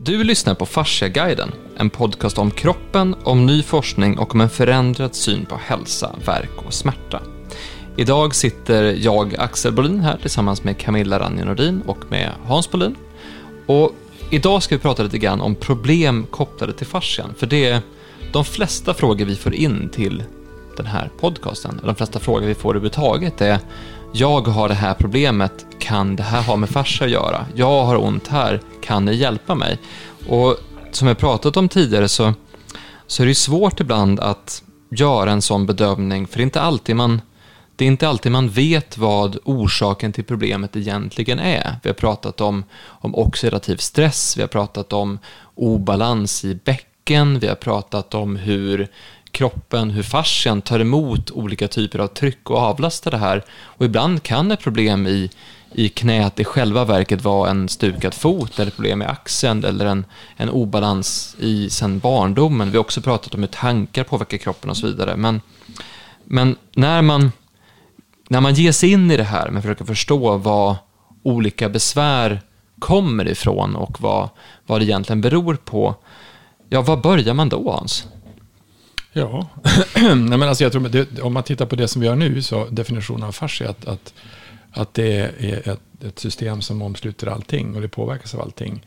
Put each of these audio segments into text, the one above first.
Du lyssnar på Fasciaguiden, en podcast om kroppen, om ny forskning och om en förändrad syn på hälsa, verk och smärta. Idag sitter jag, Axel Bolin, här tillsammans med Camilla Ranje Nordin och med Hans Bolin. Och idag ska vi prata lite grann om problem kopplade till fascian, för det är de flesta frågor vi får in till den här podcasten, de flesta frågor vi får överhuvudtaget är jag har det här problemet, kan det här ha med fascia att göra? Jag har ont här, kan ni hjälpa mig? Och som jag pratat om tidigare så, så är det svårt ibland att göra en sån bedömning, för det är inte alltid man det är inte alltid man vet vad orsaken till problemet egentligen är. Vi har pratat om, om oxidativ stress, vi har pratat om obalans i bäcken, vi har pratat om hur kroppen, hur fascian tar emot olika typer av tryck och avlastar det här. Och ibland kan ett problem i, i knät i själva verket vara en stukad fot eller problem i axeln eller en, en obalans i sen barndomen. Vi har också pratat om hur tankar påverkar kroppen och så vidare. Men, men när, man, när man ger sig in i det här med att försöka förstå vad olika besvär kommer ifrån och vad, vad det egentligen beror på, ja, var börjar man då Hans? Ja, Nej, men alltså jag tror, det, om man tittar på det som vi har nu, så definitionen av fascia, att, att, att det är ett, ett, system som omsluter allting och det påverkas av allting.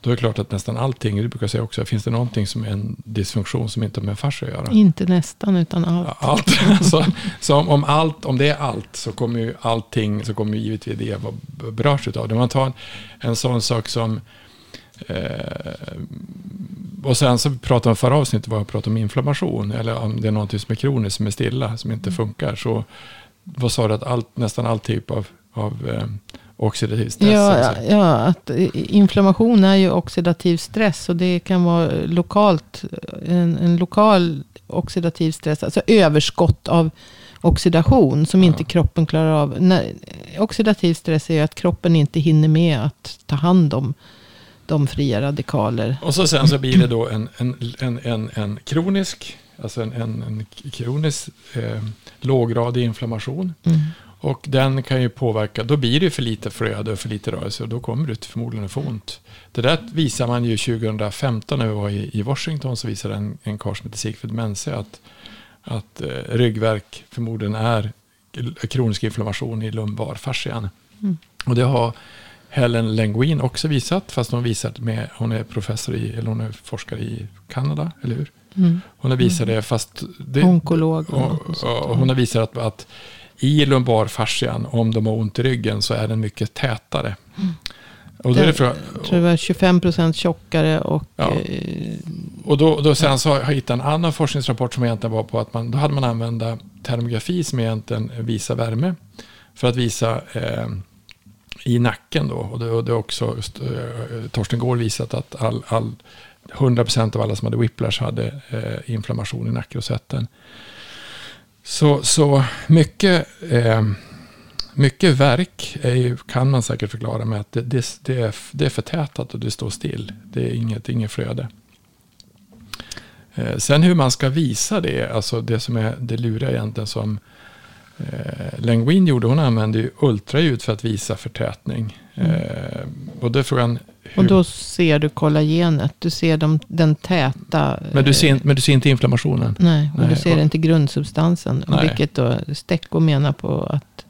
Då är det klart att nästan allting, du brukar säga också, finns det någonting som är en dysfunktion som inte har med fascia att göra? Inte nästan, utan allt. Allt. så, så om, om, allt, om det är allt så kommer ju allting, så kommer givetvis det vara berörs av det. Om man tar en, en sån sak som eh, och sen så pratade vi förra avsnittet var jag pratade om inflammation. Eller om det är något som är kroniskt, som är stilla, som inte mm. funkar. Så vad sa du att allt, nästan all typ av, av eh, oxidativ stress? Ja, ja, ja, att inflammation är ju oxidativ stress. Och det kan vara lokalt, en, en lokal oxidativ stress. Alltså överskott av oxidation som inte kroppen klarar av. När, oxidativ stress är ju att kroppen inte hinner med att ta hand om de fria radikaler. Och så sen så blir det då en, en, en, en, en kronisk, alltså en, en, en kronisk eh, låggradig inflammation. Mm. Och den kan ju påverka, då blir det för lite flöde och för lite rörelse och då kommer du förmodligen att få ont. Det där visar man ju 2015 när vi var i, i Washington så visade en, en karl som heter Sigfrid Mense att, att eh, ryggverk förmodligen är kronisk inflammation i lumbarfascian. Mm. Och det har Helen Lenguin också visat, fast hon visat med, hon är professor i, eller hon är forskare i Kanada, eller hur? Mm. Hon har visat det, fast... Det, Onkolog. Och, och, och hon har visat att, att i lumbarfascian, om de har ont i ryggen, så är den mycket tätare. Mm. Och då är det för, jag tror det var 25 procent tjockare och... Ja. Eh, och då, då sen så har jag hittat en annan forskningsrapport som egentligen var på att man, då hade man använda termografi som egentligen visar värme. För att visa eh, i nacken då. Och det, och det också eh, Torsten Gård visat att all, all 100% av alla som hade whiplash hade eh, inflammation i nackrosetten. Så, så mycket, eh, mycket verk ju, kan man säkert förklara med att det, det, det, är, det är förtätat och det står still. Det är inget, inget flöde. Eh, sen hur man ska visa det, alltså det som är det luriga egentligen som Eh, Lenguin gjorde, hon använde ju ultraljud för att visa förtätning. Mm. Eh, och då frågan hur... Och då ser du kollagenet, du ser de, den täta. Men du, ser, men du ser inte inflammationen? Nej, och nej. du ser och... inte grundsubstansen. Nej. Vilket då Stecco menar på att,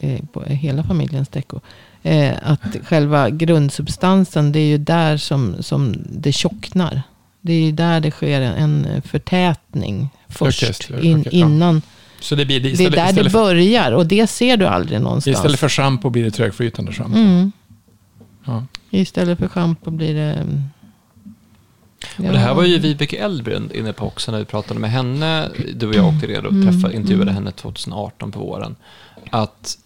eh, på hela familjen Stecco. Eh, att själva grundsubstansen, det är ju där som, som det tjocknar. Det är ju där det sker en förtätning först. Okay, in, innan så det, blir, det, istället, det är där det börjar och det ser du aldrig någonstans. Istället för schampo blir det trögflytande schampo. Mm. Ja. Istället för schampo blir det... Ja. Och det här var ju Vibeke Elbrund inne på också när vi pratade med henne. Du och jag åkte ner och träffade, mm. intervjuade henne 2018 på våren. Att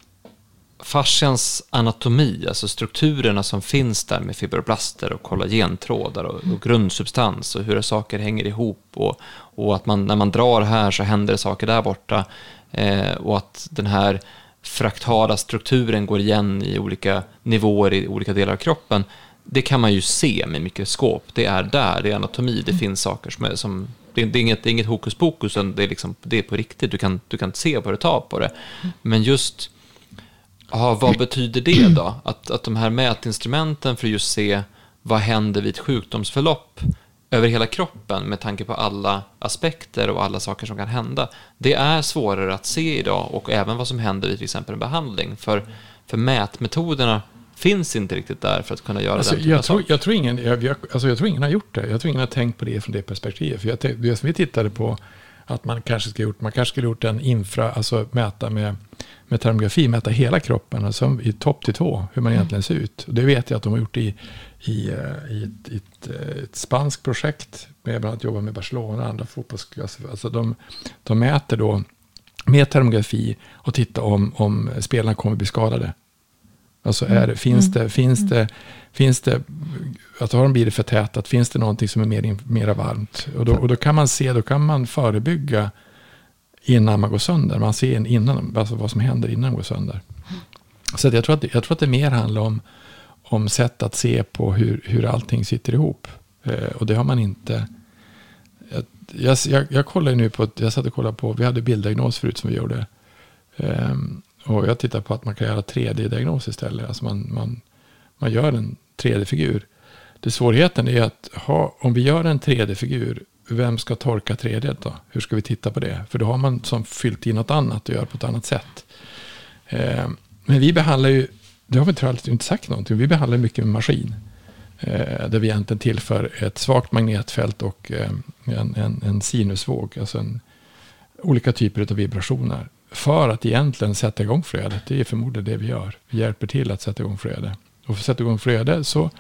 fascians anatomi, alltså strukturerna som finns där med fibroblaster och kollagentrådar och, och grundsubstans och hur saker hänger ihop och, och att man, när man drar här så händer det saker där borta eh, och att den här fraktala strukturen går igen i olika nivåer i olika delar av kroppen. Det kan man ju se med mikroskop. Det är där, det är anatomi, det mm. finns saker som, är, som det är, inget, det är inget hokus pokus, det är, liksom, det är på riktigt. Du kan, du kan se vad du tar på det. Mm. Men just Ja, vad betyder det då? Att, att de här mätinstrumenten för att just se vad händer vid ett sjukdomsförlopp över hela kroppen med tanke på alla aspekter och alla saker som kan hända. Det är svårare att se idag och även vad som händer vid till exempel en behandling. För, för mätmetoderna finns inte riktigt där för att kunna göra alltså, den jag, tror, jag, tror ingen, jag, alltså, jag tror ingen har gjort det. Jag tror ingen har tänkt på det från det perspektivet. För jag, vi tittade på att man kanske skulle gjort, man kanske skulle gjort en infra, alltså mäta med, med termografi, mäta hela kroppen, alltså i topp till tå, hur man mm. egentligen ser ut. Och det vet jag att de har gjort i, i, eh, i ett, i ett, eh, ett spanskt projekt, med bland annat jobbar med Barcelona och andra fotbollsklasser. Alltså de, de mäter då med termografi och tittar om, om spelarna kommer bli skadade. Alltså är, mm. finns, det, mm. finns, mm. det, finns det, alltså har de blivit förtätat, finns det någonting som är mer, mera varmt? Och då, och då kan man se, då kan man förebygga innan man går sönder. Man ser innan, alltså vad som händer innan man går sönder. Så jag, tror att, jag tror att det mer handlar om, om sätt att se på hur, hur allting sitter ihop. Eh, och det har man inte... Jag, jag, jag kollar nu på, jag satt och kollade på, vi hade bilddiagnos förut som vi gjorde. Eh, och jag tittar på att man kan göra 3D-diagnos istället. Alltså man, man, man gör en 3D-figur. Det svårigheten är att ha, om vi gör en 3D-figur, vem ska torka 3D då? Hur ska vi titta på det? För då har man som fyllt i något annat och gör på ett annat sätt. Eh, men vi behandlar ju, det har vi tror jag inte sagt någonting, vi behandlar mycket med maskin. Eh, där vi egentligen tillför ett svagt magnetfält och eh, en, en, en sinusvåg, alltså en, olika typer av vibrationer för att egentligen sätta igång flödet. Det är förmodligen det vi gör. Vi hjälper till att sätta igång flöde. Och för att sätta igång flöde så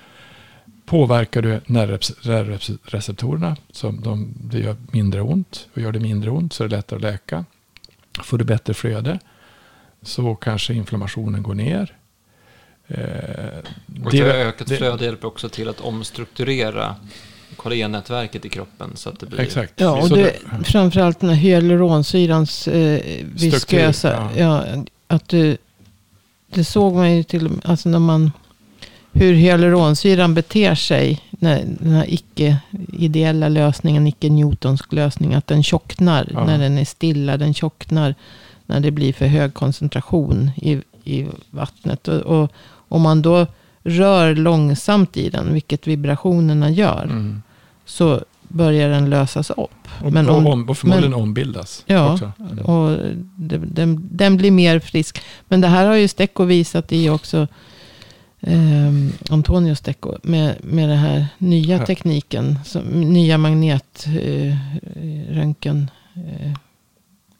påverkar du nervreceptorerna. Så de, det gör mindre ont. Och gör det mindre ont så är det lättare att läka. Får du bättre flöde så kanske inflammationen går ner. Eh, och det, ökat flöde hjälper också till att omstrukturera kollagennätverket i kroppen. Så att det blir... Exakt. Ja, och det, framförallt den här hyaluronsyrans eh, viskösa. Ja, att du, det såg man ju till alltså när man hur hyaluronsyran beter sig. När den här icke-ideella lösningen, icke-Newtonsk lösning. Att den tjocknar ja. när den är stilla. Den tjocknar när det blir för hög koncentration i, i vattnet. Och, och om man då rör långsamt i den, vilket vibrationerna gör. Mm så börjar den lösas upp. Och, men om, och, och förmodligen men, ombildas. Ja, också. och det, den, den, blir mer frisk. Men det här har ju Stecco visat i också. Eh, Antonio Stecco. Med, med den här nya här. tekniken. Som, nya magnetröntgen. Eh,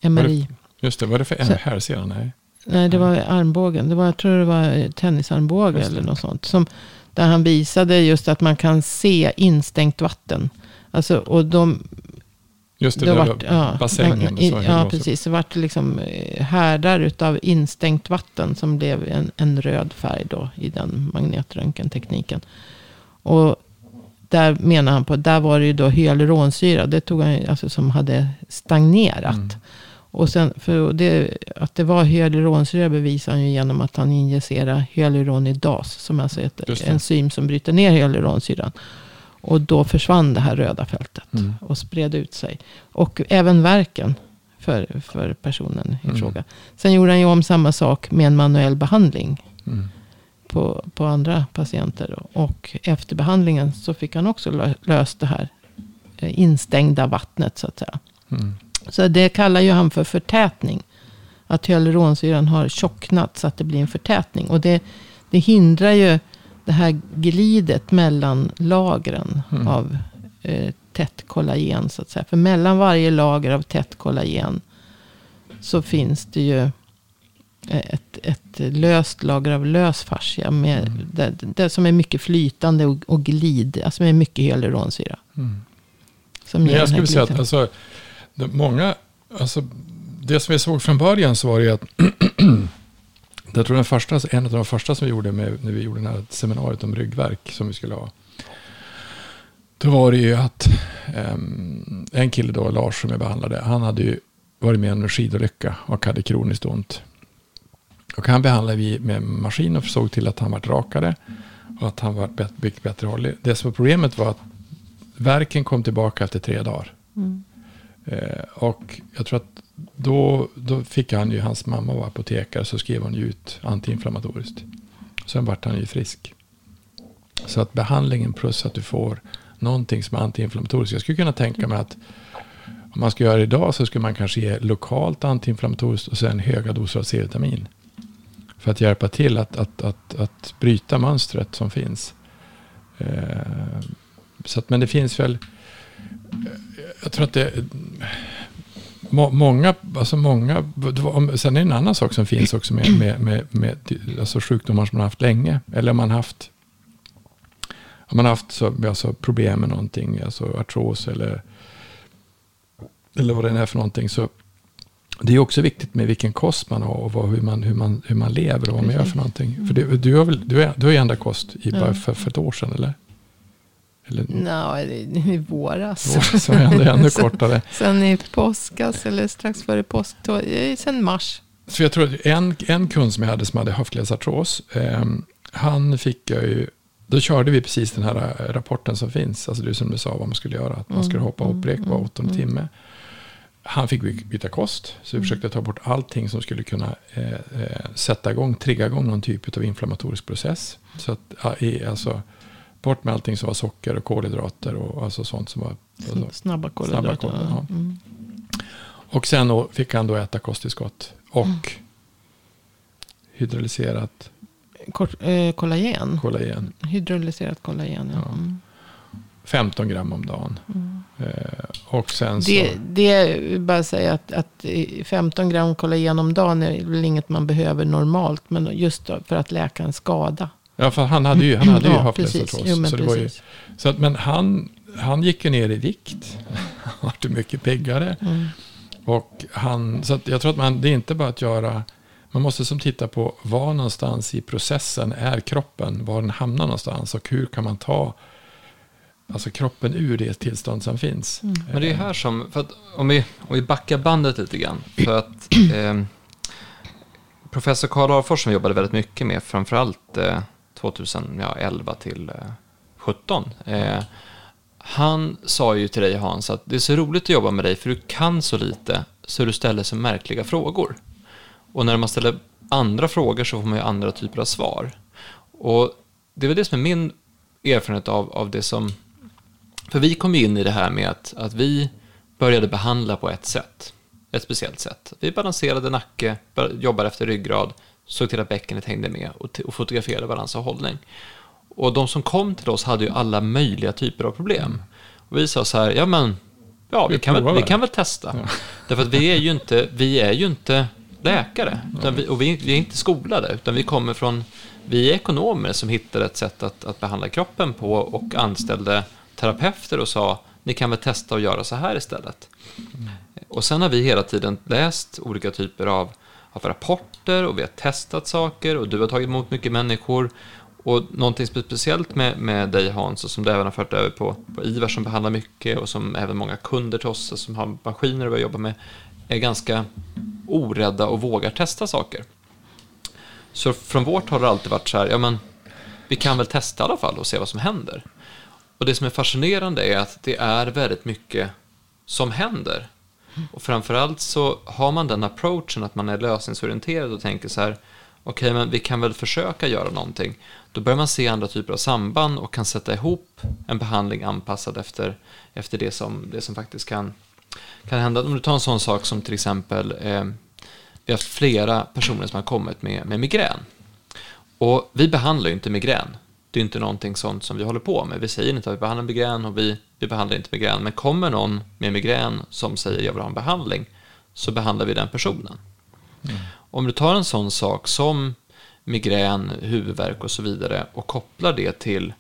eh, MRI. just det, vad är det för här sedan? Nej. Nej, det var armbågen. Det var, jag tror det var tennisarmbåge eller något sånt. Som, där han visade just att man kan se instängt vatten. Alltså, och de, Just det, det vart, ja, bassängen. I, ja, precis. Det vart liksom eh, härdar av instängt vatten som blev en, en röd färg då i den magnetröntgentekniken. Och där menar han på, där var det ju då hyaluronsyra. Det tog han alltså som hade stagnerat. Mm. Och sen, för det, att det var hyaluronsyra bevisar han ju genom att han injicerade hyaluronidas. Som alltså är ett enzym som bryter ner hyaluronsyran. Och då försvann det här röda fältet. Mm. Och spred ut sig. Och även verken för, för personen i mm. fråga. Sen gjorde han ju om samma sak med en manuell behandling. Mm. På, på andra patienter. Och efter behandlingen så fick han också löst det här eh, instängda vattnet så att säga. Så det kallar ju han för förtätning. Att hyaluronsyran har tjocknat så att det blir en förtätning. Och det, det hindrar ju det här glidet mellan lagren mm. av eh, tätt kollagen. Så att säga. För mellan varje lager av tätt kollagen så finns det ju ett, ett löst lager av lös fascia. Med, mm. det, det, som är mycket flytande och, och glid. Alltså med mycket hyaluronsyra. Mm. Men jag skulle säga att alltså, många, alltså, det som vi såg från början så var det att jag tror den första, en av de första som vi gjorde med, när vi gjorde det här seminariet om ryggverk som vi skulle ha. Då var det ju att um, en kille då, Lars som jag behandlade, han hade ju varit med om en skidolycka och hade kroniskt ont. Och han behandlade vi med maskin och såg till att han var rakare och att han var bättre, bättre hållig. Det som var problemet var att verken kom tillbaka efter tre dagar. Mm. Eh, och jag tror att då, då fick han ju, hans mamma var apotekare, så skrev hon ju ut antiinflammatoriskt. Sen vart han ju frisk. Så att behandlingen plus att du får någonting som är antiinflammatoriskt. Jag skulle kunna tänka mig att om man ska göra det idag så skulle man kanske ge lokalt antiinflammatoriskt och sen höga doser av C-vitamin. För att hjälpa till att, att, att, att bryta mönstret som finns. Eh, så att, men det finns väl, jag tror att det, må, många, alltså många, sen är det en annan sak som finns också med, med, med, med alltså sjukdomar som man haft länge. Eller om man haft, om man haft så, alltså problem med någonting, alltså artros eller, eller vad det är för någonting. Så det är också viktigt med vilken kost man har och vad, hur, man, hur, man, hur man lever och vad man gör för någonting. För det, du har väl du, är, du har ju ändrat kost i, bara för, för ett år sedan, eller? Eller, no, i våras. Våras var ännu, ännu kortare. sen i påskas eller strax före påsk. Sen mars. Så jag tror att en, en kund som jag hade som hade höftledsartros. Eh, han fick jag ju. Då körde vi precis den här eh, rapporten som finns. Alltså det som du sa vad man skulle göra. Att man skulle mm, hoppa hopprek mm, var åttonde mm. timme. Han fick byta kost. Så vi försökte ta bort allting som skulle kunna eh, eh, sätta igång, trigga igång någon typ av inflammatorisk process. Så att, alltså, bort med allting som var socker och kolhydrater och alltså sånt som var alltså, snabba kolhydrater. Snabba kol, ja. mm. Och sen då fick han då äta kosttillskott och mm. hydrolyserat Kort, eh, kollagen. kollagen. Hydrolyserat kollagen, ja. ja. Mm. 15 gram om dagen. Mm. Eh, och sen så... Det, det är bara att säga att, att 15 gram kollagen om dagen är väl inget man behöver normalt. Men just för att läka en skada. Ja, för han hade ju, han hade ju ja, höftledsartros. Så, det var ju, så att, men han, han gick ju ner i vikt. Han var mycket piggare. Mm. Och han, så jag tror att man, det är inte bara att göra, man måste som titta på var någonstans i processen är kroppen, var den hamnar någonstans och hur kan man ta alltså kroppen ur det tillstånd som finns. Mm. Men det är här som, för att om vi, om vi backar bandet lite grann, för att eh, professor Karl Arfors som jobbade väldigt mycket med framförallt eh, 2011 till eh, 17. Eh, han sa ju till dig Hans att det är så roligt att jobba med dig för du kan så lite så du ställer så märkliga frågor. Och när man ställer andra frågor så får man ju andra typer av svar. Och det är väl det som är min erfarenhet av, av det som... För vi kom ju in i det här med att, att vi började behandla på ett sätt. Ett speciellt sätt. Vi balanserade nacke, jobbade efter ryggrad, såg till att bäckenet hängde med och, och fotograferade balans och hållning. Och de som kom till oss hade ju alla möjliga typer av problem. Och vi sa så här, ja men, ja vi, vi kan, väl, vi kan väl testa. Ja. Därför att vi är ju inte, vi är ju inte läkare. Vi, och vi, vi, är inte skolade, utan vi kommer från, vi är ekonomer som hittade ett sätt att, att behandla kroppen på och anställde terapeuter och sa, ni kan väl testa att göra så här istället. Mm. Och sen har vi hela tiden läst olika typer av haft rapporter och vi har testat saker och du har tagit emot mycket människor. Och någonting speciellt med, med dig Hans och som du även har fört över på, på Ivar som behandlar mycket och som även många kunder till oss som har maskiner att jobba med är ganska orädda och vågar testa saker. Så från vårt håll har det alltid varit så här, ja men vi kan väl testa i alla fall och se vad som händer. Och det som är fascinerande är att det är väldigt mycket som händer. Och framförallt så har man den approachen att man är lösningsorienterad och tänker så här, okej, okay, men vi kan väl försöka göra någonting. Då börjar man se andra typer av samband och kan sätta ihop en behandling anpassad efter, efter det, som, det som faktiskt kan, kan hända. Om du tar en sån sak som till exempel, eh, vi har haft flera personer som har kommit med, med migrän. Och vi behandlar ju inte migrän. Det är inte någonting sånt som vi håller på med. Vi säger inte att vi behandlar migrän och vi, vi behandlar inte migrän. Men kommer någon med migrän som säger jag vill ha en behandling så behandlar vi den personen. Mm. Om du tar en sån sak som migrän, huvudvärk och så vidare och kopplar det till,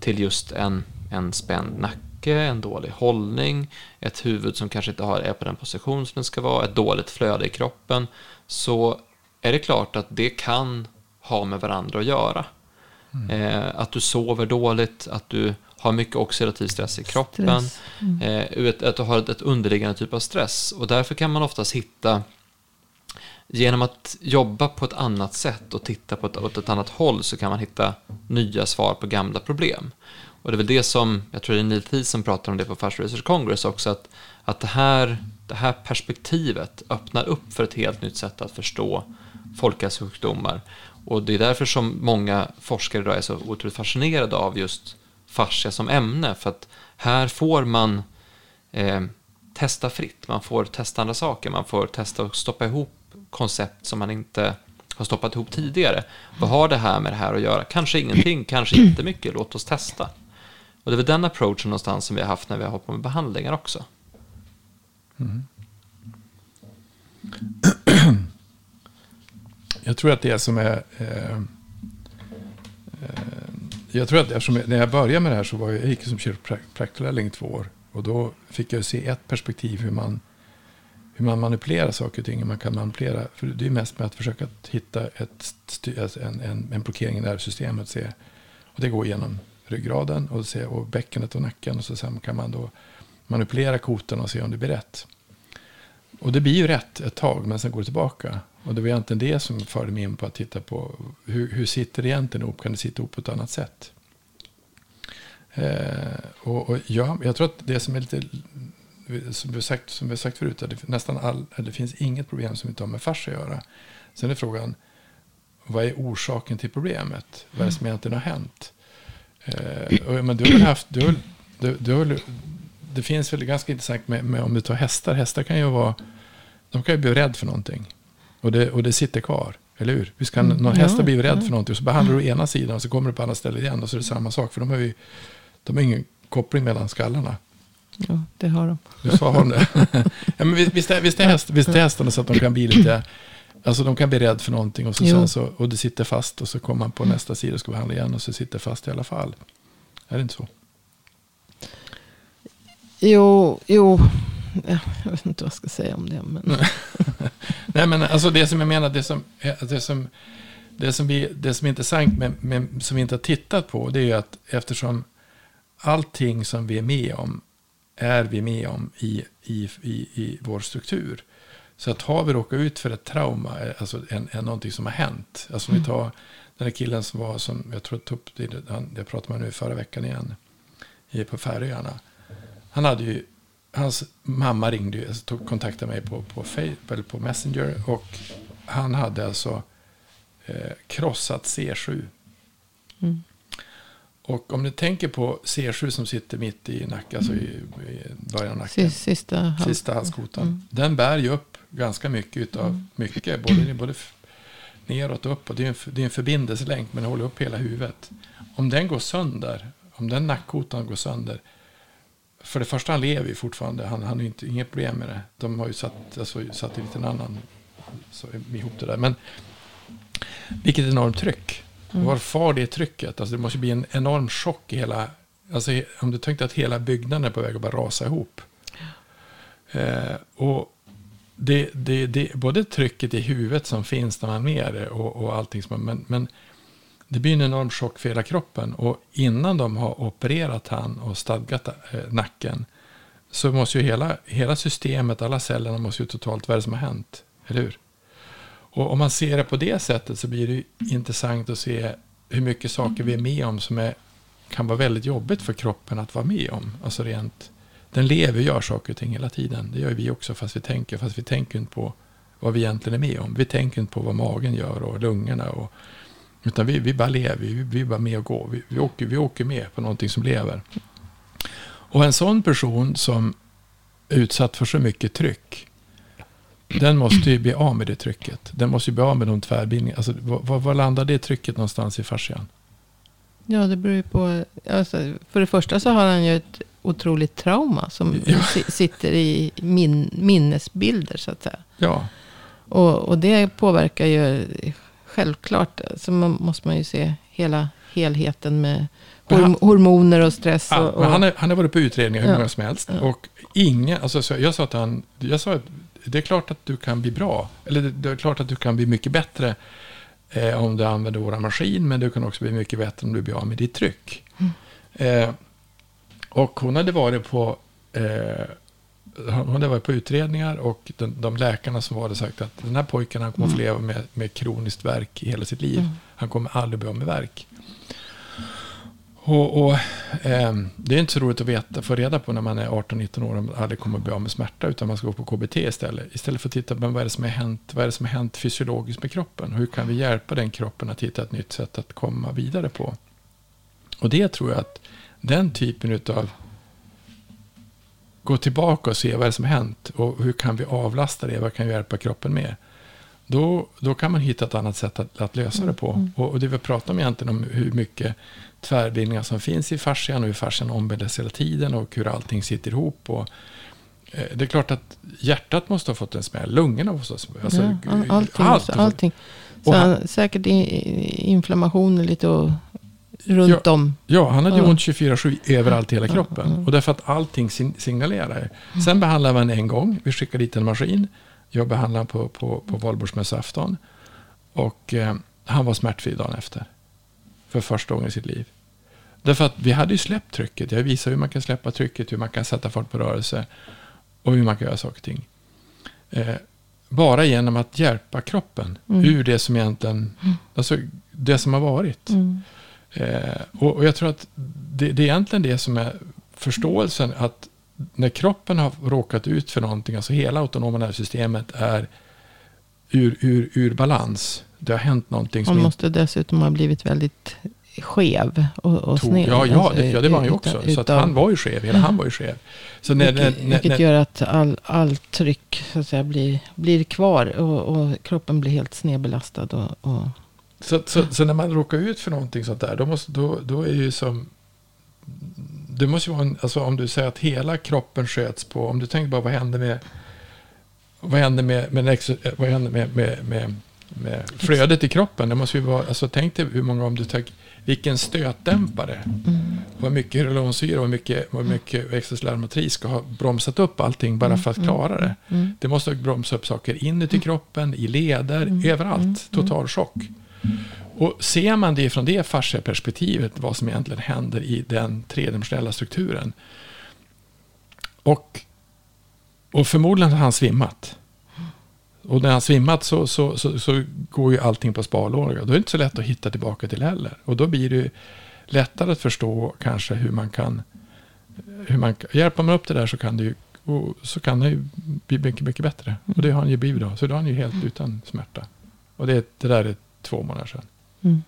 till just en, en spänd nacke, en dålig hållning, ett huvud som kanske inte har, är på den position som det ska vara, ett dåligt flöde i kroppen, så är det klart att det kan ha med varandra att göra. Mm. Eh, att du sover dåligt, att du har mycket oxidativ stress i kroppen. Stress. Mm. Eh, att du har ett, underliggande typ av stress. Och därför kan man oftast hitta, genom att jobba på ett annat sätt och titta på ett, åt ett annat håll så kan man hitta nya svar på gamla problem. Och det är väl det som, jag tror det är Neil Thies som pratar om det på Fast Research Congress också, att, att det, här, det här perspektivet öppnar upp för ett helt nytt sätt att förstå folkhälsosjukdomar. Och det är därför som många forskare idag är så otroligt fascinerade av just fascia som ämne. För att här får man eh, testa fritt. Man får testa andra saker. Man får testa att stoppa ihop koncept som man inte har stoppat ihop tidigare. Vad har det här med det här att göra? Kanske ingenting, kanske inte mycket. Låt oss testa. Och det är väl den approachen någonstans som vi har haft när vi har hållit på med behandlingar också. Mm. Jag tror att det som är... Eh, eh, jag tror att eftersom när jag började med det här så var jag, jag gick som kiropraktorlärling i två år. Och då fick jag se ett perspektiv hur man, hur man manipulerar saker och ting. Hur Man kan manipulera, för det är mest med att försöka hitta ett, alltså en, en, en blockering i nervsystemet. Se, och det går genom ryggraden och, se, och bäckenet och nacken. Och så sen kan man då manipulera koten och se om det blir rätt. Och det blir ju rätt ett tag, men sen går det tillbaka. Och det var egentligen det som förde mig in på att titta på hur, hur sitter det egentligen ihop? Kan det sitta ihop på ett annat sätt? Eh, och, och ja, jag tror att det som är lite, som vi sagt, som vi har sagt förut, att det, nästan all, det finns inget problem som inte har med fars att göra. Sen är frågan, vad är orsaken till problemet? Vad är det som egentligen har hänt? Eh, och, men du har haft, du har, du, du har, det finns väl ganska intressant med, med, om du tar hästar. Hästar kan ju vara, de kan ju bli rädda för någonting. Och det, och det sitter kvar. Eller hur? Visst kan mm, någon häst ja, bli rädd ja. för någonting. Och så behandlar du ena sidan och så kommer du på andra stället igen. Och så är det samma sak. För de har ju de har ingen koppling mellan skallarna. Ja, det har de. Du sa hon det. ja, men visst, är, visst, är häst, visst är hästarna så att de kan bli lite... Alltså de kan bli rädda för någonting och, så, sen så, och det sitter fast. Och så kommer man på nästa sida och ska behandla igen och så sitter det fast i alla fall. Är det inte så? Jo, jo. Jag vet inte vad jag ska säga om det. Men... Nej, men alltså det som jag menar, det som, det som, det som, vi, det som är intressant, med, med, som vi inte har tittat på, det är ju att eftersom allting som vi är med om är vi med om i, i, i, i vår struktur. Så att har vi råkat ut för ett trauma, alltså en, en, någonting som har hänt. Alltså om vi mm. tar den här killen som var, som jag tror tog upp det, han, det pratade man nu förra veckan igen, på Färöarna. Han hade ju, hans mamma ringde ju, alltså tog kontaktade mig på, på, Facebook, på Messenger och han hade alltså eh, krossat C7. Mm. Och om du tänker på C7 som sitter mitt i nacken, alltså i, i början av nacken. Sista, sista halskotan. Mm. Den bär ju upp ganska mycket av mm. mycket. Både, både neråt och uppåt. Det är, en, det är en förbindelselänk men den håller upp hela huvudet. Om den går sönder, om den nackkotan går sönder. För det första, han lever ju fortfarande. Han har inte, inget problem med det. De har ju satt, alltså, satt en liten annan så, ihop det där. Men vilket enormt tryck. Mm. Var far det trycket? Alltså det måste bli en enorm chock i hela... Alltså om du tänkte att hela byggnaden är på väg att bara rasa ihop. Eh, och det, det, det, både trycket i huvudet som finns när man är det och, och allting. Som, men, men det blir en enorm chock för hela kroppen. Och innan de har opererat han och stadgat eh, nacken så måste ju hela, hela systemet, alla cellerna måste ju totalt, vad är det som har hänt? Eller hur? Och om man ser det på det sättet så blir det intressant att se hur mycket saker vi är med om som är, kan vara väldigt jobbigt för kroppen att vara med om. Alltså rent, den lever och gör saker och ting hela tiden. Det gör vi också fast vi tänker. Fast vi tänker inte på vad vi egentligen är med om. Vi tänker inte på vad magen gör och lungorna. Och, utan vi, vi bara lever, vi, vi bara med och går. Vi, vi, åker, vi åker med på någonting som lever. Och en sån person som är utsatt för så mycket tryck den måste ju bli av med det trycket. Den måste ju bli av med de tvärbindningarna. Alltså, var, landar det trycket någonstans i fascian? Ja, det beror ju på. Alltså, för det första så har han ju ett otroligt trauma som ja. sitter i min, minnesbilder så att säga. Ja. Och, och det påverkar ju självklart. Så man, måste man ju se hela helheten med han, hormoner och stress. Ja, och, och, han, är, han har varit på utredningar hur ja. många som helst. Ja. Och ingen, alltså, jag sa till han, jag sa det är klart att du kan bli bra. Eller det är klart att du kan bli mycket bättre eh, om du använder vår maskin. Men du kan också bli mycket bättre om du blir av med ditt tryck. Mm. Eh, och hon hade varit på eh, hon hade varit på utredningar och de, de läkarna som var hade sagt att den här pojken han kommer mm. att få leva med, med kroniskt verk i hela sitt liv. Mm. Han kommer aldrig bli av med verk. Och, och eh, Det är inte så roligt att veta, få reda på när man är 18-19 år om man aldrig kommer att bli av med smärta. Utan man ska gå på KBT istället. Istället för att titta på vad är det som har hänt, vad är det som har hänt fysiologiskt med kroppen. Hur kan vi hjälpa den kroppen att hitta ett nytt sätt att komma vidare på. Och det tror jag att den typen av gå tillbaka och se vad är det som har hänt och hur kan vi avlasta det, vad kan vi hjälpa kroppen med. Då, då kan man hitta ett annat sätt att, att lösa det på. Mm. Och, och, det vi pratar om egentligen om hur mycket tvärbildningar som finns i fascian och hur fascian ombildas hela tiden och hur allting sitter ihop. Och, eh, det är klart att hjärtat måste ha fått en smäll, lungorna måste ha smäll. Alltså, ja, allting. Allt. allting. Så han, säkert inflammation lite och runt ja, om. Ja, han hade ju ont 24-7 överallt i hela kroppen. Och därför att allting signalerar. Sen behandlar man en gång. Vi skickar dit en maskin. Jag behandlade på, på, på valborgsmässoafton. Och eh, han var smärtfri dagen efter. För första gången i sitt liv. Därför att vi hade ju släppt trycket. Jag visade hur man kan släppa trycket, hur man kan sätta fart på rörelse. Och hur man kan göra saker och ting. Eh, bara genom att hjälpa kroppen mm. ur det som egentligen, mm. alltså det som har varit. Mm. Eh, och, och, jag tror att det, det är egentligen det som är förståelsen att när kroppen har råkat ut för någonting, alltså hela autonoma nervsystemet är ur, ur, ur balans. Det har hänt någonting. Som Man måste inte... dessutom ha blivit väldigt skev och, och sned. Ja, ja, det, ja, det var han ju också. Utav, så att han var ju skev, hela han var ju skev. Så när, vilket, när, vilket gör att all, all tryck så att säga, blir, blir kvar och, och kroppen blir helt snedbelastad. Och, och så, så, så, när man råkar ut för någonting sånt där, då, måste, då, då är det ju som... Det måste ju vara en, alltså om du säger att hela kroppen sköts på, om du tänker bara vad händer med... Vad händer med, med, vad händer med, med, med, med flödet i kroppen? Det måste ju vara, alltså tänk dig hur många, om du tänker, vilken stötdämpare. Mm. Vad mycket hyalonsyra och mycket, vad mycket växelslärmatris ska ha bromsat upp allting bara för att mm. klara det. Mm. mm. Det måste bromsa upp saker inuti mm. kroppen, i leder, mm. överallt. Total chock. Och ser man det från det fasciaperspektivet, vad som egentligen händer i den tredimensionella strukturen. Och, och förmodligen har han svimmat. Och när han svimmat så, så, så, så går ju allting på sparlåga. Då är det inte så lätt att hitta tillbaka till heller. Och då blir det lättare att förstå kanske hur man kan... Hur man, hjälper man upp det där så kan det ju, så kan det ju bli mycket, mycket bättre. Och det har han ju blivit då. Så då är han ju helt utan smärta. Och det, det där är två månader sedan. Mm.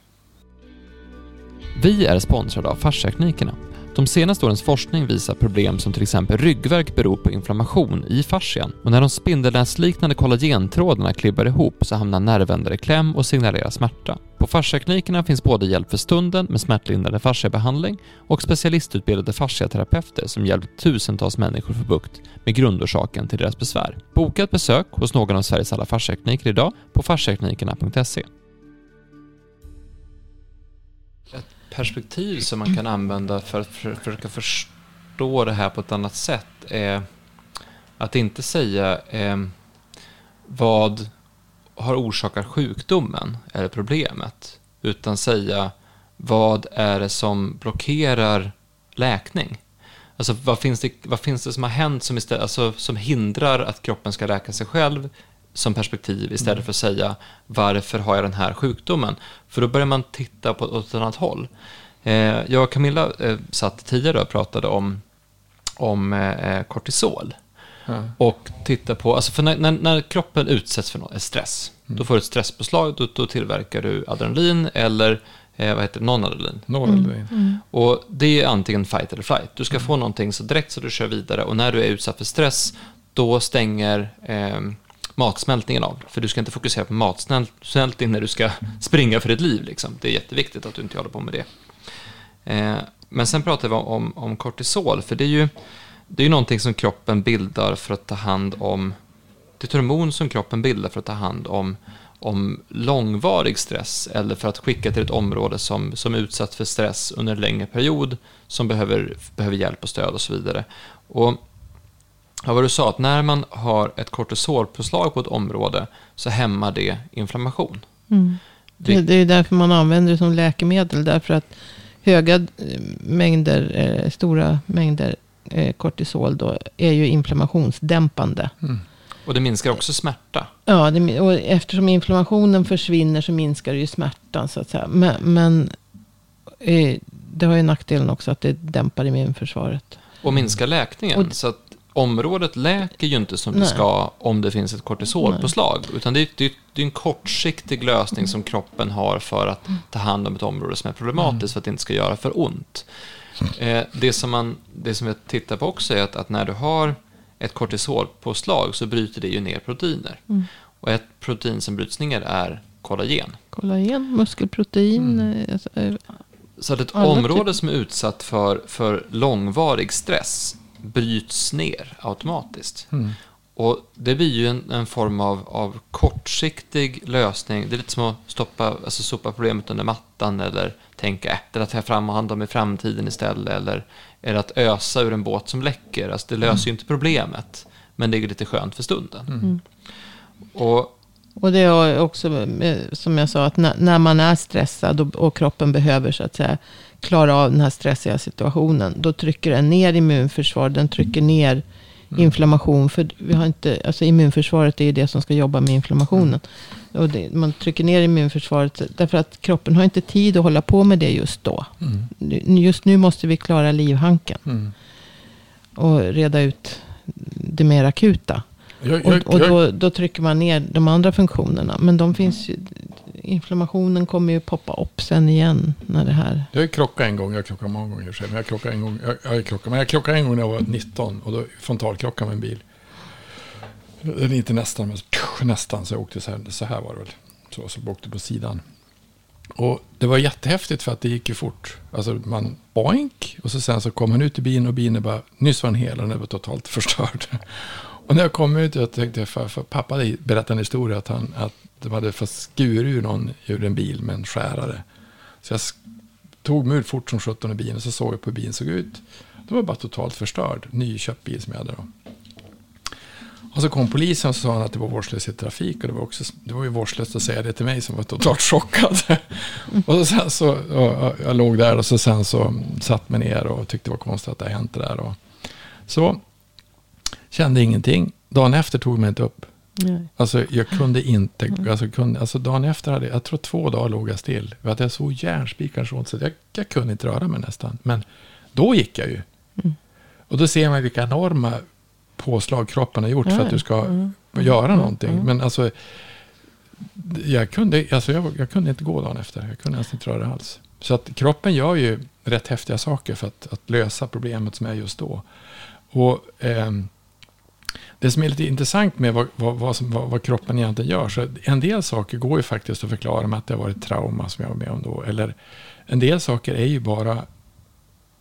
Vi är sponsrade av Fasciaklinikerna. De senaste årens forskning visar problem som till exempel ryggverk beror på inflammation i fascian och när de spindelnätsliknande kollagentrådarna klibbar ihop så hamnar nervändare i kläm och signalerar smärta. På fasciaklinikerna finns både hjälp för stunden med smärtlindrande fasciabehandling och specialistutbildade fasciaterapeuter som hjälpt tusentals människor få bukt med grundorsaken till deras besvär. Boka ett besök hos någon av Sveriges alla fasciakliniker idag på fasciaklinikerna.se. perspektiv som man kan använda för att för, försöka förstå det här på ett annat sätt är att inte säga eh, vad har orsakat sjukdomen eller problemet, utan säga vad är det som blockerar läkning? Alltså vad finns det, vad finns det som har hänt som, istället, alltså, som hindrar att kroppen ska läka sig själv som perspektiv istället mm. för att säga varför har jag den här sjukdomen? För då börjar man titta på åt ett annat håll. Eh, jag och Camilla eh, satt tidigare och pratade om, om eh, kortisol. Mm. Och titta på, alltså för när, när, när kroppen utsätts för stress, mm. då får du ett stresspåslag, då, då tillverkar du adrenalin eller eh, vad heter det, non-adrenalin. Non-adrenalin. Mm. mm. Och det är antingen fight eller flight. Du ska mm. få någonting så direkt så du kör vidare och när du är utsatt för stress, då stänger eh, matsmältningen av. För du ska inte fokusera på matsmältning när du ska springa för ditt liv. Liksom. Det är jätteviktigt att du inte håller på med det. Eh, men sen pratar vi om, om kortisol, för det är ju det är ju någonting som kroppen bildar för att ta hand om, det är ett hormon som kroppen bildar för att ta hand om, om långvarig stress eller för att skicka till ett område som, som är utsatt för stress under en längre period som behöver, behöver hjälp och stöd och så vidare. Och Ja, vad du sa, att när man har ett kortisolpåslag på ett område så hämmar det inflammation. Mm. Det, det, är därför man använder det som läkemedel. Därför att höga eh, mängder, eh, stora mängder eh, kortisol då, är ju inflammationsdämpande. Mm. Och det minskar också smärta. Ja, det, och eftersom inflammationen försvinner så minskar det ju smärtan. Så att säga. Men, men eh, det har ju nackdelen också att det dämpar immunförsvaret. Och minskar läkningen. Och- så att området läker ju inte som det Nej. ska om det finns ett kortisolpåslag. Utan det är, det, är, det en kortsiktig lösning som kroppen har för att ta hand om ett område som är problematiskt för att det inte ska göra för ont. Eh, det, som man, det som jag tittar på också är att, att när du har ett kortisolpåslag så bryter det ju ner proteiner. Mm. Och ett protein som bryts ner är kollagen. Kollagen, muskelprotein. Mm. eh, Alltså, eh, Så att ett område som är utsatt för, för långvarig stress bryts ner automatiskt. Mm. Och det blir ju en, en form av, av kortsiktig lösning. Det är lite som att stoppa, alltså sopa problemet under mattan eller tänka efter att ta fram och hand om i framtiden istället. Eller, eller att ösa ur en båt som läcker. Alltså det löser ju inte problemet, men det är lite skönt för stunden. Mm. Och Och det är också, eh, som jag sa, att när, när man är stressad och, och kroppen behöver så att säga klara av den här stressiga situationen. Då trycker den ner immunförsvar, den trycker ner inflammation. För vi har inte, alltså immunförsvaret är ju det som ska jobba med inflammationen. Och det, man trycker ner immunförsvaret därför att kroppen har inte tid att hålla på med det just då. Mm. Just nu måste vi klara livhanken Mm. och reda ut det mer akuta. Jag, Och, jag, och jag, då, då trycker man ner de andra funktionerna. Men de finns ju, inflammationen kommer ju poppa upp sen igen. När det här. jag har krockat en gång, jag har krockat många gånger och sig, men jag krockade en gång, jag, jag har krockat, men jag krockade en gång när jag var 19 och då frontalkrockade med en bil. Eller inte nästan, men nästan så jag åkte så här, så här var det väl. Så, så åkte på sidan. Och det var jättehäftigt för att det gick ju fort. Alltså man boink och så sen så kom han ut i bilen och bilen bara, nyss var den hel och den var totalt förstörd. Och när jag kom ut, jag tänkte, för, för pappa berättade en historia att, han, att de hade fått skur ur någon ur en bil med en skärare. Så jag tog mig ut fort som 17 i bilen och så såg jag på hur bilen såg ut. Det var bara totalt förstörd, nyköpt bil som jag hade då. Och så kom polisen och så sa han att det var vårdslöshet i trafik. Och det var, också, det var ju vårdslöst att säga det till mig som var totalt chockad. och så sen så, och jag låg där och så sen så satt mig ner och tyckte det var konstigt att det hade hänt det där. Och så kände ingenting. Dagen efter tog mig inte upp. Nej. Alltså jag kunde inte, alltså, kunde, alltså dagen efter hade jag tror två dagar låg jag still. För att jag så järnspikar så jag, jag kunde inte röra mig nästan. Men då gick jag ju. Och då ser man vilka enorma påslag kroppen har gjort för Ja, att du ska mm, göra någonting. Men alltså, jag kunde, alltså jag, jag kunde inte gå dagen efter. Jag kunde nästan inte röra alls. Så att kroppen gör ju rätt häftiga saker för att, att lösa problemet som är just då. Och ehm, det som är lite intressant med vad, vad, vad, som, vad, vad kroppen egentligen gör, så en del saker går ju faktiskt att förklara med att det har varit trauma som jag var med om då. Eller en del saker är ju bara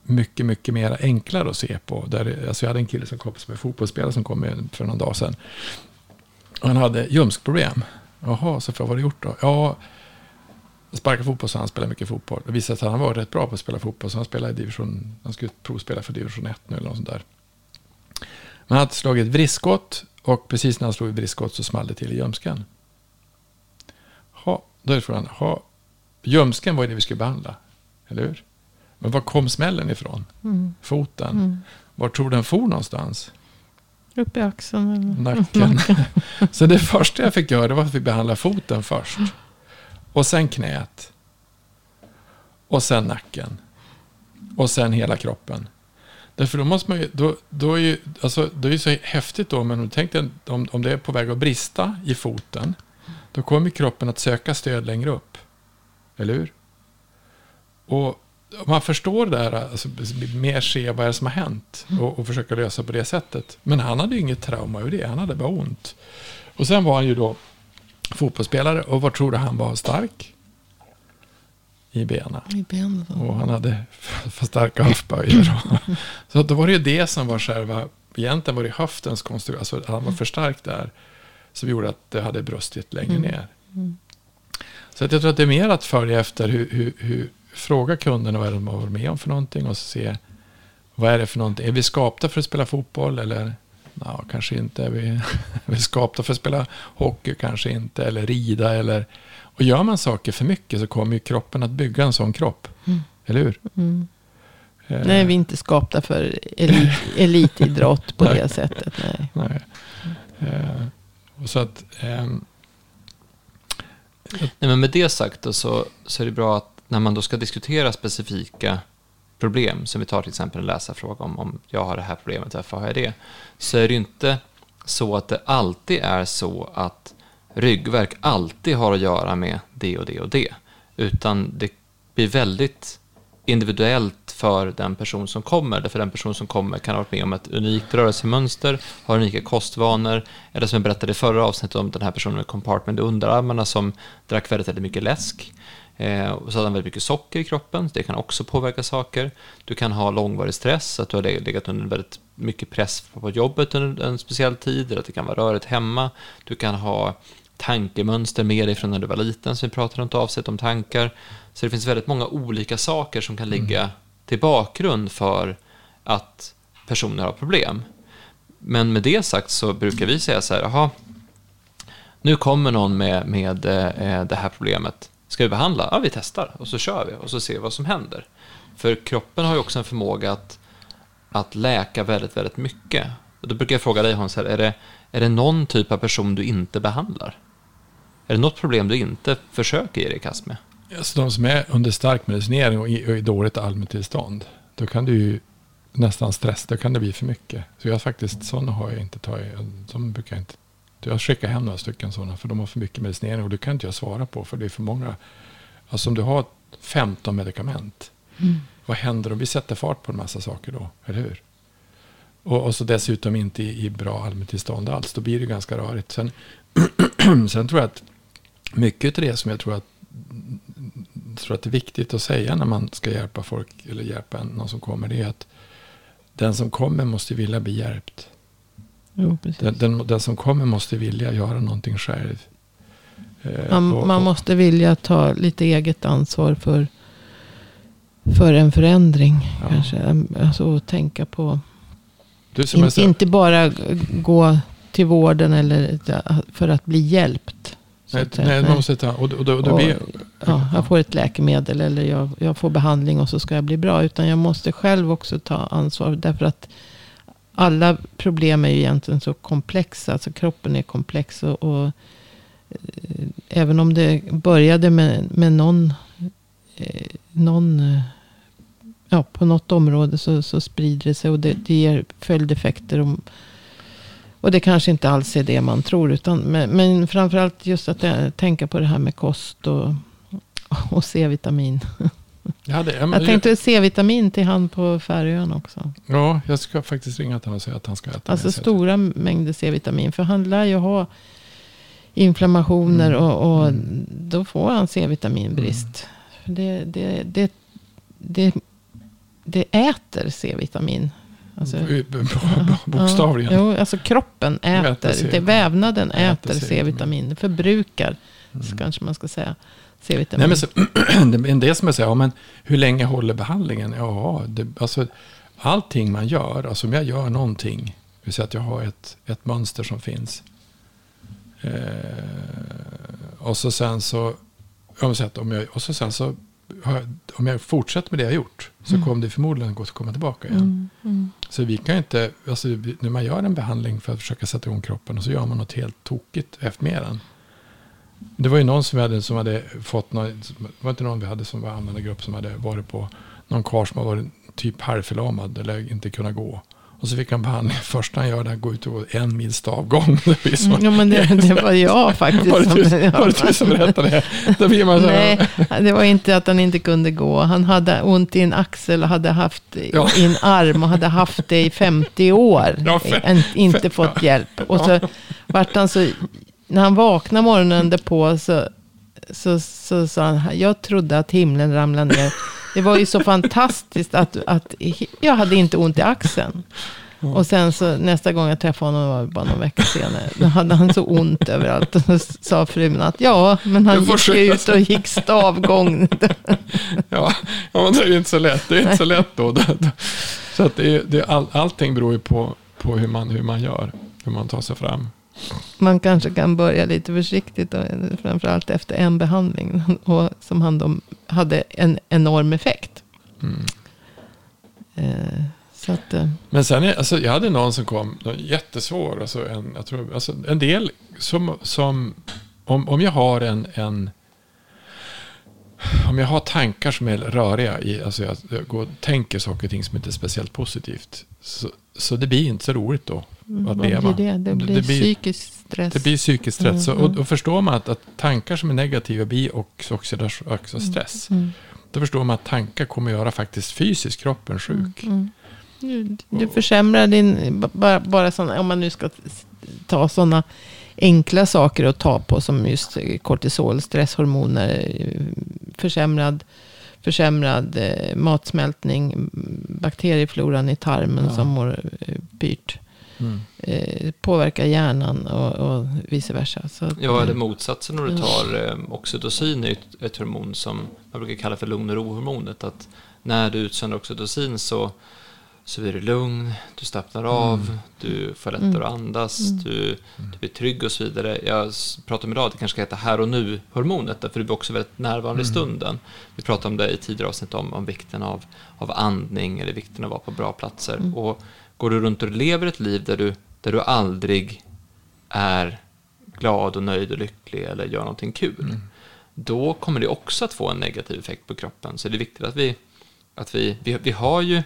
mycket, mycket mer enklare att se på. Där, alltså jag hade en kille som kom som är fotbollsspelare som kom för någon dag sedan. Han hade ljumskproblem. Jaha, så vad har du gjort då? Ja, sparka fotboll så han spelar mycket fotboll. Det visade sig att han var rätt bra på att spela fotboll. Så han spelade i division, han skulle provspela för division 1 nu eller något sånt där. Men han hade slagit ett vriskskott och precis när han slog ett vriskskott så small det till i ljumsken. Ha, då är frågan, ha, ljumsken var ju det vi skulle behandla, eller hur? Men var kom smällen ifrån? Mm. Foten. Mm. Var tror den for någonstans? Upp i axeln. Eller? Nacken. så det första jag fick göra var att vi behandlade foten först. Och sen knät. Och sen nacken. Och sen hela kroppen. Därför då måste man ju, då, då är ju, alltså, det är ju så häftigt då, men tänk dig om, om det är på väg att brista i foten, då kommer kroppen att söka stöd längre upp. Eller hur? Och om man förstår det där, alltså, mer se vad är det som har hänt och, och försöka lösa på det sättet. Men han hade ju inget trauma över det, han hade bara ont. Och sen var han ju då fotbollsspelare och vad tror du han var stark? I benen. I benet. Och han hade för starka höftböjer. så då var det ju det som var själva, egentligen var det höftens konstruktion, alltså att han var för stark där. Som gjorde att det hade brustit längre Mm. ner. Mm. Så att jag tror att det är mer att följa efter hur, hur, hur fråga kunderna vad de har varit med om för någonting och se vad är det för någonting. Är vi skapta för att spela fotboll eller ja, kanske inte. Är vi, är vi skapta för att spela hockey kanske inte eller rida eller och gör man saker för mycket så kommer ju kroppen att bygga en sån kropp. Mm. Eller hur? Mm. Eh, Nej, vi är inte skapta för elit, elitidrott på det sättet. Nej. nej. Eh, och så att ehm, Nej, men med det sagt då, så, så är det bra att när man då ska diskutera specifika problem, som vi tar till exempel en läsarfråga om, om jag har det här problemet, varför har jag det? Så är det inte så att det alltid är så att ryggverk alltid har att göra med det och det och det. Utan det blir väldigt individuellt för den person som kommer. Därför den person som kommer kan ha varit med om ett unikt rörelsemönster, har unika kostvanor, eller som jag berättade i förra avsnittet om den här personen med compartment i underarmarna som drack väldigt, väldigt mycket läsk. Eh, och så hade han väldigt mycket socker i kroppen, det kan också påverka saker. Du kan ha långvarig stress, att du har legat under väldigt mycket press på jobbet under en speciell tid, eller att det kan vara rörigt hemma. Du kan ha tankemönster med dig från när du var liten, så vi pratar inte avsett om tankar. Så det finns väldigt många olika saker som kan ligga mm. till bakgrund för att personer har problem. Men med det sagt så brukar vi säga så här, jaha, nu kommer någon med, med eh, det här problemet. Ska vi behandla? Ja, vi testar och så kör vi och så ser vi vad som händer. För kroppen har ju också en förmåga att, att läka väldigt, väldigt mycket. Och då brukar jag fråga dig Hans, är det, är det någon typ av person du inte behandlar? Är det något problem du inte försöker ge dig i kast med? Alltså de som är under stark medicinering och i, och i dåligt allmäntillstånd, då kan du ju nästan stress, då kan det bli för mycket. Så jag faktiskt, sådana har jag inte tagit, de brukar jag inte. Jag skickar hem några stycken sådana, för de har för mycket medicinering och det kan inte jag svara på, för det är för många. Alltså om du har 15 medicament, mm. vad händer om vi sätter fart på en massa saker då, eller hur? Och, och så dessutom inte i, i bra allmäntillstånd alls, då blir det ganska rörigt. Sen, sen tror jag att mycket av det som jag tror att, tror att det är viktigt att säga när man ska hjälpa folk eller hjälpa någon som kommer. Det är att den som kommer måste vilja bli hjälpt. Jo, den, den, den, som kommer måste vilja göra någonting själv. Eh, man, och, man, måste vilja ta lite eget ansvar för, för en förändring. Ja. Kanske. Alltså tänka på. In, inte bara gå till vården eller för att bli hjälpt. Nej, nej, man måste ta, och, och, och, och blir, ja, jag får ett läkemedel eller jag, jag får behandling och så ska jag bli bra. Utan jag måste själv också ta ansvar. Därför att alla problem är ju egentligen så komplexa. Alltså kroppen är komplex. Och, och eh, även om det började med, med någon, eh, någon eh, ja, på något område så, så sprider det sig. Och det, det ger följdeffekter. Om, och det kanske inte alls är det man tror. Utan, men, men framförallt just att tänka på det här med kost och, och C-vitamin. Ja, det, jag, jag tänkte C-vitamin till han på Färöarna också. Ja, jag ska faktiskt ringa till honom och säga att han ska äta Alltså stora mängder C-vitamin. För han lär ju ha inflammationer mm. och, och mm. då får han C-vitaminbrist. Mm. Det, det, det, det, det äter C-vitamin. Alltså, Bokstavligen. Ja, jo, alltså kroppen äter, äter det, vävnaden äter, C-vitamin. Förbrukar, mm. kanske man ska säga. C-vitamin. Nej, men så, det är det som jag säger, ja, men hur länge håller behandlingen? Ja, det, alltså, allting man gör, alltså om jag gör någonting, vill säga att jag har ett, ett mönster som finns. Eh, och så sen så, om jag, och så sen så om jag fortsätter med det jag gjort så mm. kommer det förmodligen att komma tillbaka igen. Mm. Mm. Så vi kan inte, alltså, när man gör en behandling för att försöka sätta igång kroppen och så gör man något helt tokigt efter med den. Det var ju någon som hade, som hade fått någon, var inte någon vi hade som var användargrupp som hade varit på någon karl som varit typ halvförlamad eller inte kunnat gå. Och så fick han behandling. Första han gör det gå ut och en mil stavgång. Det mm, ja, men det, det, var jag faktiskt. var, det du, var det du som berättade det? Nej, det var inte att han inte kunde gå. Han hade ont i en axel och hade haft ja. i en arm och hade haft det i 50 år. Ja, fem, inte fem, fått ja. hjälp. Och så vart han så, när han vaknade morgonen därpå så, så, så sa han, jag trodde att himlen ramlade ner. Det var ju så fantastiskt att, att jag hade inte ont i axeln. Mm. Och sen så nästa gång jag träffade honom var det bara någon vecka senare. Då hade han så ont överallt. Och så sa frun att ja, men han gick ut och gick stavgång. ja, men det är ju inte så lätt. Det är inte så lätt då. Så att det är, det är all, allting beror ju på, på hur, man, hur man gör. Hur man tar sig fram. Man kanske kan börja lite försiktigt. Då, framförallt efter en behandling. Och som han då hade en enorm effekt. Mm. Eh, så att, eh. Men sen, alltså, jag hade någon som kom, jättesvår, alltså en, jag tror, alltså, en del som, som om, om jag har en, en om jag har tankar som är röriga, i, alltså jag, jag går och tänker saker och ting som inte är speciellt positivt, så, så det blir inte så roligt då att vad leva. blir det? Det blir, Det blir- psykisk stress. Det blir psykisk stress. Mm, och, mm. och förstår man att, att tankar som är negativa blir också, också, också stress. Mm, Då förstår man att tankar kommer göra faktiskt fysiskt kroppen sjuk. mm. Du, du försämrar din, ba- bara, bara såna, om man nu ska ta sådana enkla saker att ta på som just kortisol, stresshormoner, eh, försämrad, försämrad eh, matsmältning, mm, bakteriefloran i tarmen Ja. som mår eh, pyrt. Mm. Eh, påverkar hjärnan och, och vice versa. Så att, Ja, eller motsatsen när du tar eh, oxytocin är ett, ett hormon som man brukar kalla för lugn och ro-hormonet. Att när du utsöndrar oxytocin så, så blir du lugn, du slappnar av, du får lättare Mm. att andas, Mm. du, du blir trygg och så vidare. Jag pratar om idag att det kanske ska heta här och nu-hormonet, därför du blir också väldigt närvarande i Mm. stunden. Vi pratade om det i tidigare avsnitt om, om vikten av, av andning eller vikten av att vara på bra platser. Mm. Och går du runt och lever ett liv där du, där du aldrig är glad och nöjd och lycklig eller gör någonting kul, Mm. då kommer det också att få en negativ effekt på kroppen. Så det är viktigt att vi, att vi, vi, vi, har ju,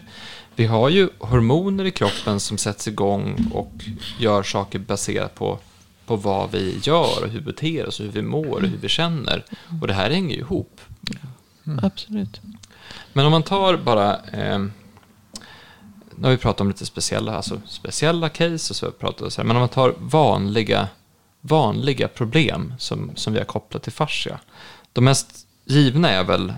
vi har ju hormoner i kroppen som sätts igång och gör saker baserat på, på vad vi gör och hur vi beter oss och hur vi mår och hur vi känner. Och det här hänger ju ihop. Absolut. Men om man tar bara, eh, nu har vi pratat om lite speciella, alltså speciella case och så pratat och så här, men om man tar vanliga, vanliga problem som, som vi har kopplat till fascia. De mest givna är väl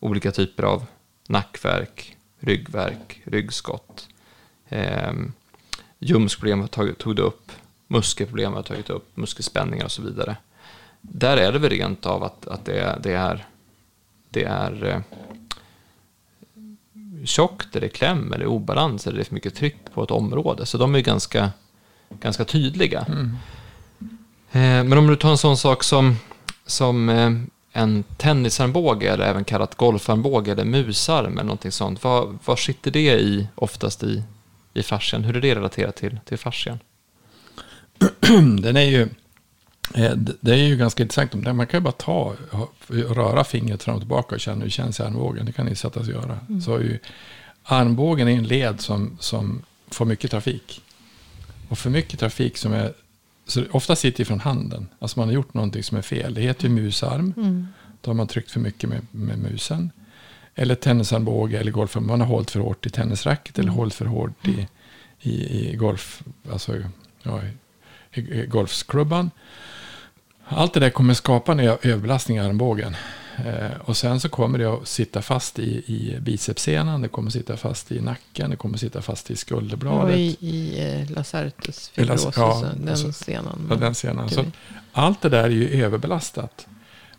olika typer av nackvärk, ryggvärk, ryggskott. Eh, ljumskproblem har tagit, tog det upp, muskelproblem har tagit upp, muskelspänningar och så vidare. Där är det väl rent av att, att det, det är, det är eh, tjockt, är det kläm, eller obalans, eller det för mycket tryck på ett område. Så de är ganska, ganska tydliga. Mm. Eh, men om du tar en sån sak som, som eh, en tennisarmbåge, eller även kallat golfarmbåge, eller musarm, eller någonting sånt. Vad, vad sitter det i oftast i, i fascian? Hur är det relaterat till, till fascian? Den är ju, det är ju ganska intressant. Man kan ju bara ta röra fingret fram och tillbaka och känna hur känns armbågen. Det kan ni sätta sig och göra. Så är ju, armbågen är en led som, som får mycket trafik. Och för mycket trafik som är, så ofta sitter det från handen. Alltså man har gjort någonting som är fel. Det heter ju musarm. Mm. Då har man tryckt för mycket med, med musen. Eller tennisarmbåge eller golf. Man har hållit för hårt i tennisracket eller hållit för hårt i, i, i golf. Alltså, ja, i, i golfskrubban. Allt det där kommer skapa en överbelastning i armbågen. Eh, och sen så kommer det att sitta fast i, i bicepssenan, det kommer sitta fast i nacken, det kommer sitta fast i Och skulderbladet. i, i eh, Lacertus las- fibrosus, ja, den alltså, senan. Ja, den senan. Så allt det där är ju överbelastat.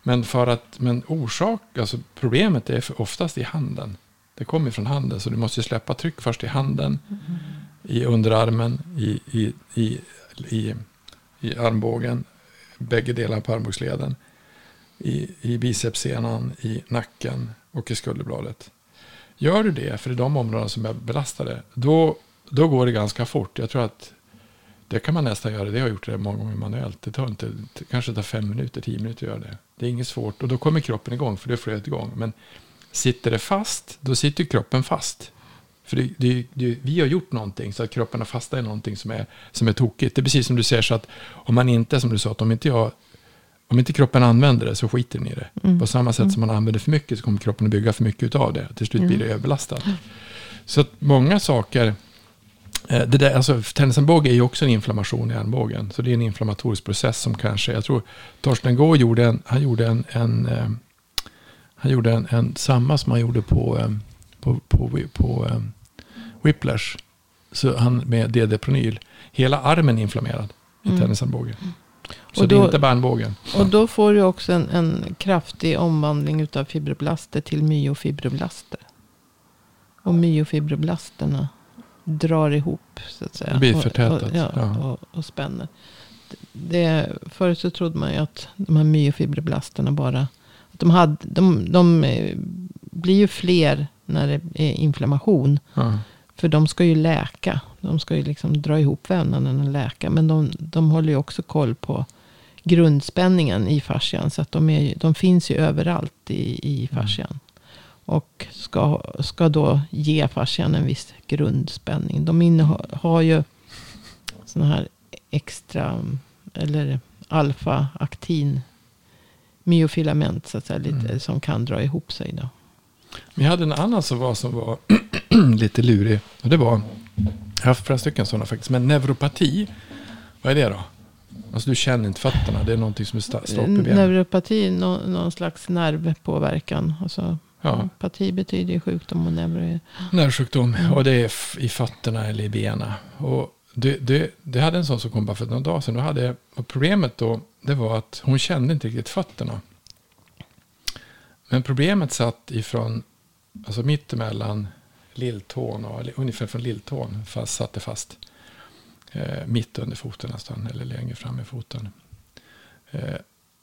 Men, för att, men orsak, alltså problemet är för oftast i handen. Det kommer från handen, så du måste släppa tryck först i handen, i underarmen, i, i, i, i, i armbågen, bägge delar på armbågsleden, i, i bicepssenan, i nacken och i skulderbladet. Gör du det, för det är de områden som är belastade, då, då går det ganska fort. Jag tror att det kan man nästan göra. Det har jag gjort det många gånger manuellt. Det tar inte, det kanske tar fem minuter, tio minuter att göra det. Det är inget svårt. Och då kommer kroppen igång, för det är flödet igång. Men sitter det fast, då sitter kroppen fast. För det, det, det, vi har gjort någonting så att kroppen har fastnat i någonting som är, som är tokigt. Det är precis som du säger så att om man inte, som du sa, att om inte jag om inte kroppen använder det så skiter den i det. Mm. På samma sätt som man använder för mycket så kommer kroppen att bygga för mycket av det. Till slut blir det överbelastat. Så att många saker, eh, det där, alltså tennisarmbåge är ju också en inflammation i armbågen. Så det är en inflammatorisk process som kanske, jag tror Torsten Gård gjorde en, han gjorde en, en eh, han gjorde en, en, samma som han gjorde på, eh, på, på, på, eh, Whiplash. Så han med DD-pronyl. Hela armen är inflammerad i Mm. tennisarmbåge. Så Och det då- är inte bara armbågen. Och då får du också en, en kraftig omvandling av fibroblaster till myofibroblaster. Och myofibroblasterna drar ihop så att säga. Det blir Och- förtätat, Och, ja, ja. Och, och spänner. Det, förut så trodde man ju att de här myofibroblasterna bara... Att de, hade, de, de eh, blir ju fler när det är inflammation. Ja. För de ska ju läka. De ska ju liksom dra ihop vävnaden och läka. Men de, de håller ju också koll på grundspänningen i fascian. Så att de, är, de finns ju överallt i, i Mm. fascian. Och ska, ska då ge fascian en viss grundspänning. De innehar, har ju sådana här extra, eller alfa-aktin myofilament så att säga, lite, Mm. som kan dra ihop sig. Då. Jag hade en annan som var, som var lite lurig. Och det var, jag har haft flera stycken sådana faktiskt. Men neuropati, vad är det då? Alltså du känner inte fötterna, det är någonting som är stopp i benen. Neuropati, nå, någon slags nervpåverkan. Alltså, Ja, Pati betyder ju sjukdom och neuro är... nervsjukdom. Mm. Och det är i fötterna eller i benen. Och det, det, det hade en sån som kom bara för några dagar sedan. Då hade, och problemet då, det var att hon kände inte riktigt fötterna. Men problemet satt ifrån, alltså mittemellan lilltån och ungefär från lilltån fast, satt det fast. Eh, mitt under foten nästan, eller längre fram i foten. Eh,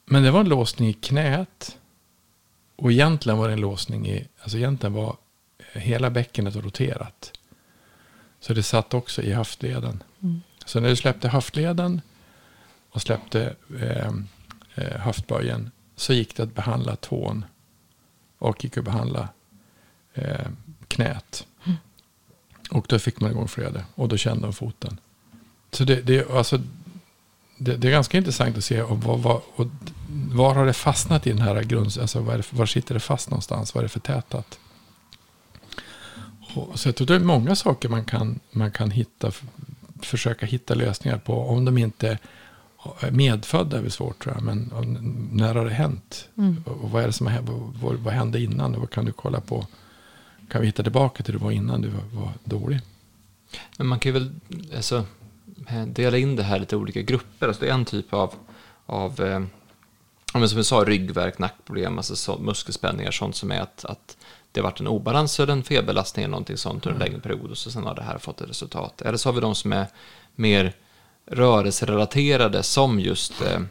men det var en låsning i knät. Och egentligen var det en låsning i, alltså egentligen var hela bäckenet roterat. Så det satt också i höftleden. Mm. Så när du släppte höftleden och släppte eh, eh, höftböjen så gick det att behandla tån och gick och behandlade eh, knät. Och då fick man igång flödet. och då kände de foten. Så det, det, alltså, det, det är ganska intressant att se och vad, och var har det fastnat i den här grunds... Alltså var, det, var sitter det fast någonstans? Vad är det för tätat? Och, så jag tror det är många saker man kan, man kan hitta, försöka hitta lösningar på. Om de inte är medfödda är väl svårt tror jag. Men när har det hänt? Mm. Och vad är det som har, vad, vad, hände innan? Och vad kan du kolla på? Kan vi hitta tillbaka till det du var innan du var, var dålig? Men man kan ju väl alltså, eh, dela in det här i lite olika grupper. Alltså det är en typ av, av eh, som vi sa, ryggvärk, nackproblem, alltså så, muskelspänningar, sånt som är att, att det har varit en obalans eller en felbelastning eller någonting sånt under en längre period och så sen har det här fått ett resultat. Eller så har vi de som är mer rörelserelaterade som just eh,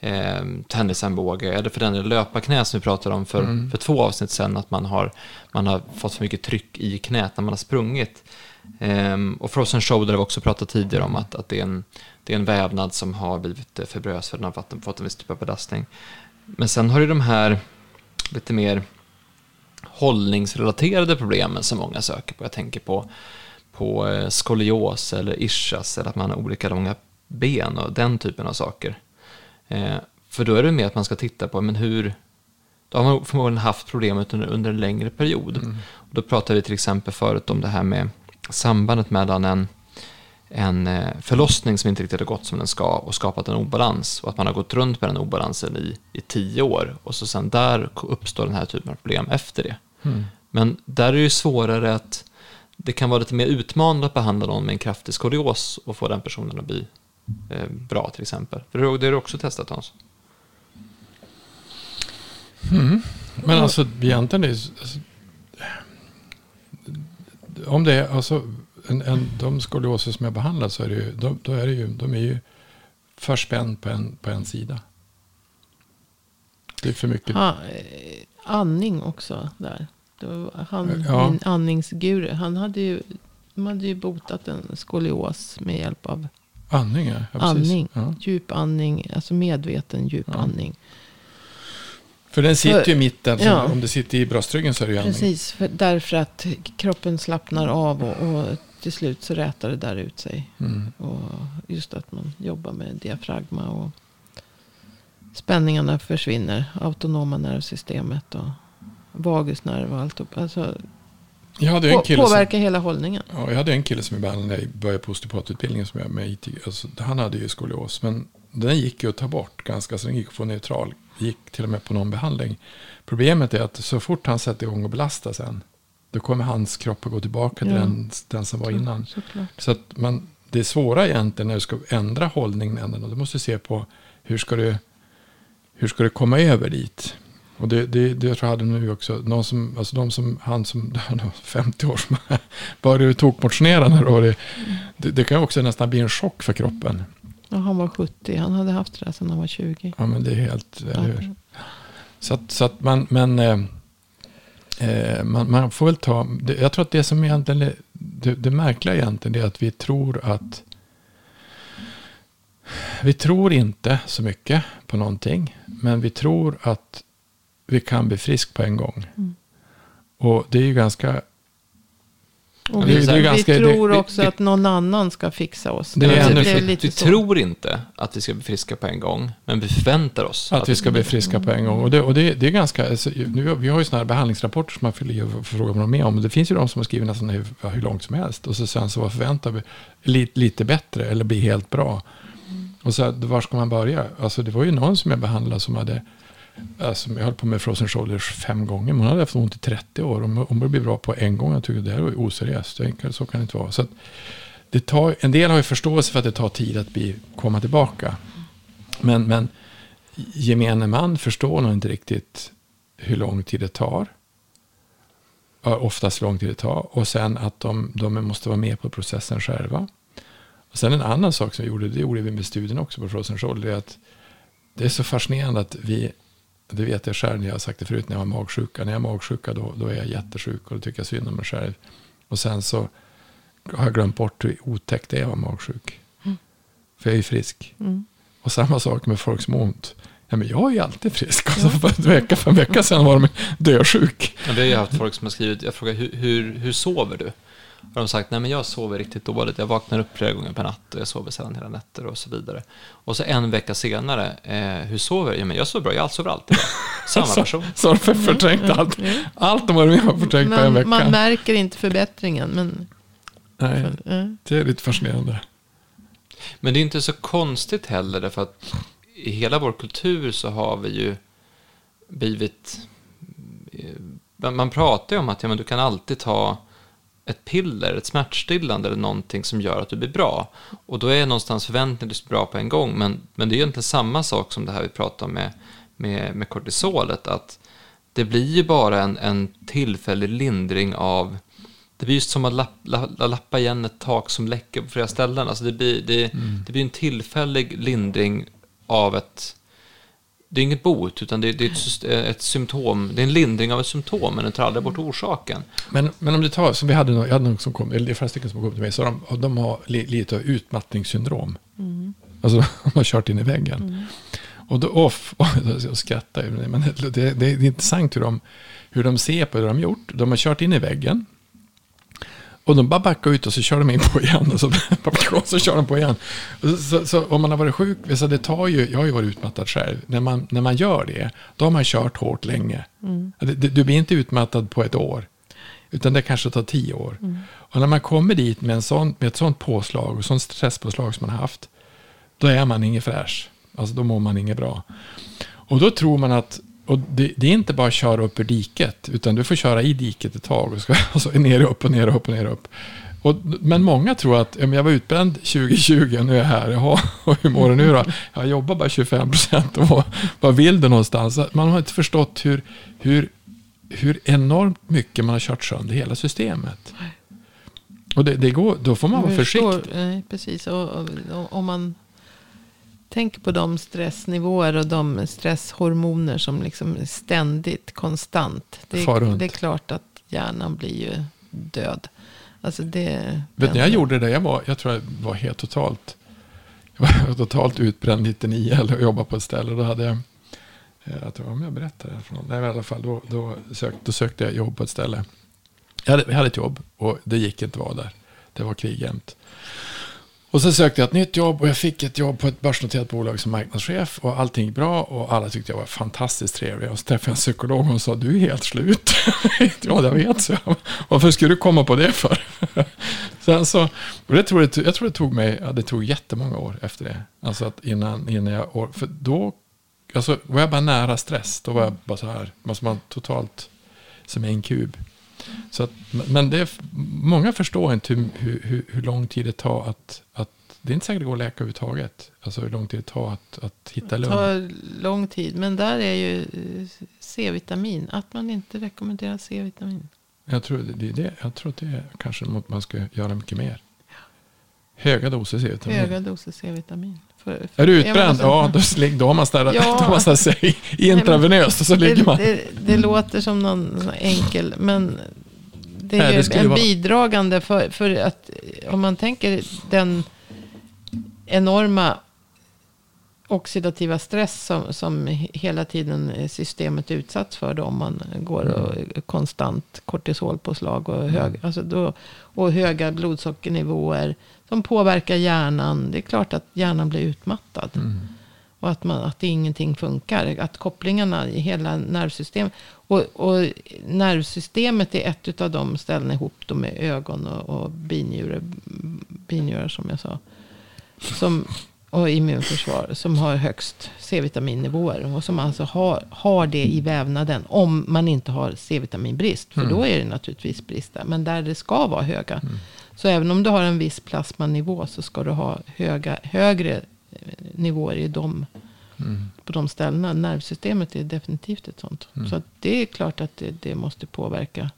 eh, tennisarmbåge eller för den delen löparknä som vi pratade om för, för två avsnitt sedan, att man har, man har fått för mycket tryck i knät när man har sprungit. Ehm, och frozen shoulder har vi också pratat tidigare om att, att det, är en, det är en vävnad som har blivit eh, fibrös för den har fått, fått en viss typ av belastning. Men sen har du de här lite mer hållningsrelaterade problemen som många söker på. Jag tänker på, på eh, skolios eller ischias eller att man har olika långa ben och den typen av saker. Eh, för då är det mer att man ska titta på men hur, då har man förmodligen haft problemet under, under en längre period. Och då pratade vi till exempel förut om det här med sambandet mellan en, en eh, förlossning som inte riktigt har gått som den ska och skapat en obalans och att man har gått runt med den obalansen i, i tio år och så sen där uppstår den här typen av problem efter det. Men där är det ju svårare att det kan vara lite mer utmanande att behandla någon med en kraftig skolios och få den personen att bli eh, bra till exempel. För det har du också testat Hans. Men alltså egentligen är alltså, om det är alltså en, en, de skolioser som jag behandlar så är det ju, då, då är det ju, de är ju för spänd på en, på en sida. Det är för mycket. Ha, eh, andning också där. Han, Ja. min andningsguru. Han hade ju, de hade ju botat en skolios med hjälp av Andning, ja. ja andning. Ja. Djupandning, alltså medveten djupandning. För den sitter ju i För- mitten. ja. Om det sitter i bröstryggen så är det ju andning. Precis, för, därför att kroppen slappnar av och, och till slut så rätar det där ut sig. Mm. Och just att man jobbar med diafragma och spänningarna försvinner. Autonoma nervsystemet och vagusnerv och allt. Alltså, Jag hade en kille som, påverkar hela hållningen. ja, jag hade en kille som behandlade när jag började på osteopatutbildningen som jag med IT. Alltså, han hade ju skolios. Men den gick ju att ta bort ganska, så den gick att få neutral. Gick till och med på någon behandling. Problemet är att så fort han sätter igång och belastar sen. Då kommer hans kropp att gå tillbaka till Ja. den, den som var innan. Såklart. Så att man, det svåra egentligen när du ska ändra hållningen. Och du måste se på hur ska du, hur ska du komma över dit. Och det, det, det jag tror jag hade nu också. Någon som, alltså de som, han som, han var 50 år som började tokmotionera. då det, det, det kan ju också nästan bli en chock för kroppen. Ja, han var 70. Han hade haft det där sedan han var 20. Ja men det är helt, eller hur? Så att, så att man, men, eh, eh, man, man får väl ta, jag tror att det som egentligen är, det, det märkliga egentligen är att vi tror att vi tror inte så mycket på någonting. Men vi tror att vi kan bli frisk på en gång. Mm. Och det är ju ganska... Och Det vi, det är vi ganska- tror det- också det- att någon annan ska fixa oss. Det är Alltså, ännu- det är vi lite vi så. tror inte att vi ska bli friska på en gång, men vi förväntar oss Att vi ska bli friska på en gång. Och det, och det, det är ganska... Alltså, nu, vi har ju sådana här behandlingsrapporter som man fyller i och frågar vad de är med om. Det finns ju de som har skrivit nästan hur, hur långt som helst. Och så sen så vad förväntar vi? Lite, lite bättre eller bli helt bra. Och så var ska man börja? Alltså det var ju någon som jag behandlade som hade... Alltså, jag höll på med frozen shoulders fem gånger. Men hon hade haft ont i 30 år. Om hon började bli bra på en gång. Jag tycker det här var oseriöst. Jag tänkte, Så kan det inte vara. Så att det tar, en del har ju förståelse för att det tar tid att bli, komma tillbaka. Men, men gemene man förstår nog inte riktigt hur lång tid det tar. Oftast hur lång tid det tar. Och sen att de, de måste vara med på processen själva. Och sen en annan sak som vi gjorde, det gjorde vi med studien också på Frozen Shoulder, det är att det är så fascinerande att vi, det vet jag själv, jag har sagt det förut när jag har magsjuka, när jag har magsjuka då, då är jag jättesjuk och då tycker jag synd om mig själv. Och sen så har jag glömt bort hur otäckt det är att vara magsjuk. För jag är ju frisk. Mm. Och samma sak med folk som har ont. Ja, men jag är ju alltid frisk. Alltså för en vecka, för en vecka sedan var de dösjuk. Men vi har ju haft folk som har skrivit, jag frågar hur, hur, hur sover du? Har de sagt, nej men jag sover riktigt dåligt, jag vaknar upp flera gånger per natt och jag sover sällan hela nätter och så vidare. Och så en vecka senare, eh, hur sover du? Ja men jag sover bra, jag sover alltid bra. Samma Så, person. så har de förträngt allt. Allt de har varit med om har förträngt på en vecka. man märker inte förbättringen. Men, Nej, eh, det är lite fascinerande. Men det är inte så konstigt heller, därför att i hela vår kultur så har vi ju blivit... Man pratar ju om att ja, men du kan alltid ta ett piller, ett smärtstillande eller någonting som gör att du blir bra. Och då är någonstans förväntningen att du blir bra på en gång. Men, men det är egentligen samma sak som det här vi pratar om med, med, med kortisolet. Att det blir ju bara en, en tillfällig lindring av det blir just som att lapp, la- lappa igen ett tak som läcker på flera ställen. Alltså det, blir, det, det blir en tillfällig lindring av ett... Det är inget bot, utan det, det är ett, syst- ett symptom. Det är en lindring av ett symptom, men den tar aldrig bort orsaken. Men, men om du tar, som vi hade, någon, jag hade någon som kom, eller det är flera stycken som kom till mig, så de, de har li, lite av utmattningssyndrom. Alltså de har kört in i väggen. Och då, off, och jag skrattar ju, men det, det, det är intressant hur de, hur de ser på det de gjort. De har kört in i väggen. Och de bara backar ut och så kör de in på igen. Och så, så kör de på igen. Och Så, så, så om man har varit sjuk, så det tar ju, jag har ju varit utmattad själv. När man, när man gör det, då har man kört hårt länge. Det- det- Du blir inte utmattad på ett år. Utan det kanske tar tio år. Och när man kommer dit med, en sån, med ett sånt påslag, och sånt stresspåslag som man har haft, då är man ingen fräsch. Alltså då mår man inget bra. Och då tror man att, och det, det är inte bara att köra upp ur diket, utan du får köra i diket ett tag. Och och så ner upp och ner och upp och ner och upp. Och, men många tror att, ja, jag var utbränd 2020 och nu är jag här. Jaha, och hur mår du nu då? Jag jobbar bara 25 procent. Och vad- vill du någonstans? Man har inte förstått hur, hur, hur enormt mycket man har kört sönder hela systemet. Och det, det går, då får man vara jag förstår, försiktig. nej, precis. Och, och, och, om man tänker på de stressnivåer och de stresshormoner som liksom är ständigt, konstant. Det, det är klart att hjärnan blir ju död. Alltså det... Vet ni, jag gjorde det, jag, var, jag tror jag var helt totalt, jag var totalt utbränd 99 eller jobbade på ett ställe. Då hade jag, eh, jag tror om jag berättar det för någon. Nej, i alla fall, då, då, sök, då sökte jag jobb på ett ställe. Jag hade, jag hade ett jobb och det gick inte att vara där. Det var krig jämt. Och så sökte jag ett nytt jobb och jag fick ett jobb på ett börsnoterat bolag som marknadschef. Och allting gick bra och alla tyckte jag var fantastiskt trevlig. Och så träffade jag en psykolog och hon sa, du är helt slut. ja, jag vet, så. Varför skulle du komma på det för? Sen så, och det tror jag, jag tror det tog mig, ja, det tog jättemånga år efter det. Alltså att innan, innan jag, för då, alltså var jag bara nära stress. Då var jag bara så här, måste man totalt som en kub. Så att, men det är, många förstår inte hur, hur, hur, lång tid det tar att, att, det är inte säkert det går att läka överhuvudtaget. Alltså hur lång tid det tar att, att hitta Det lugn. tar lång tid. Men där är ju eh, C-vitamin. Att man inte rekommenderar C-vitamin. Jag tror, det, det, det- jag tror att det är kanske något man ska göra mycket mer. Höga doser C-vitamin. Höga doser C-vitamin. För, för, Är du utbränd? Ja, då, slig- då har man sådär, Ja. sig intravenöst och så ligger det, man. det, det låter som någon enkel, men det Nej, är det ju skulle en vara- bidragande för, för att om man tänker den enorma oxidativa stress som, som hela tiden systemet utsatts för då, om man går och konstant kortisolpåslag och, hög, alltså då, och höga blodsockernivåer som påverkar hjärnan. Det är klart att hjärnan blir utmattad. Mm. Och att, man, att ingenting funkar. Att kopplingarna i hela nervsystemet. Och, och nervsystemet är ett av de ställena ihop då med ögon och, och binjurar, binjurar som jag sa. Som, och immunförsvar som har högst C-vitaminnivåer. Och som alltså har, har det i vävnaden. Om man inte har C-vitaminbrist. För Mm. då är det naturligtvis brist där. Men där det ska vara höga. Mm. Så även om du har en viss plasmanivå. Så ska du ha höga, högre eh, nivåer i de, Mm. på de ställena. Nervsystemet är definitivt ett sånt. Mm. Så det är klart att det, det måste påverka.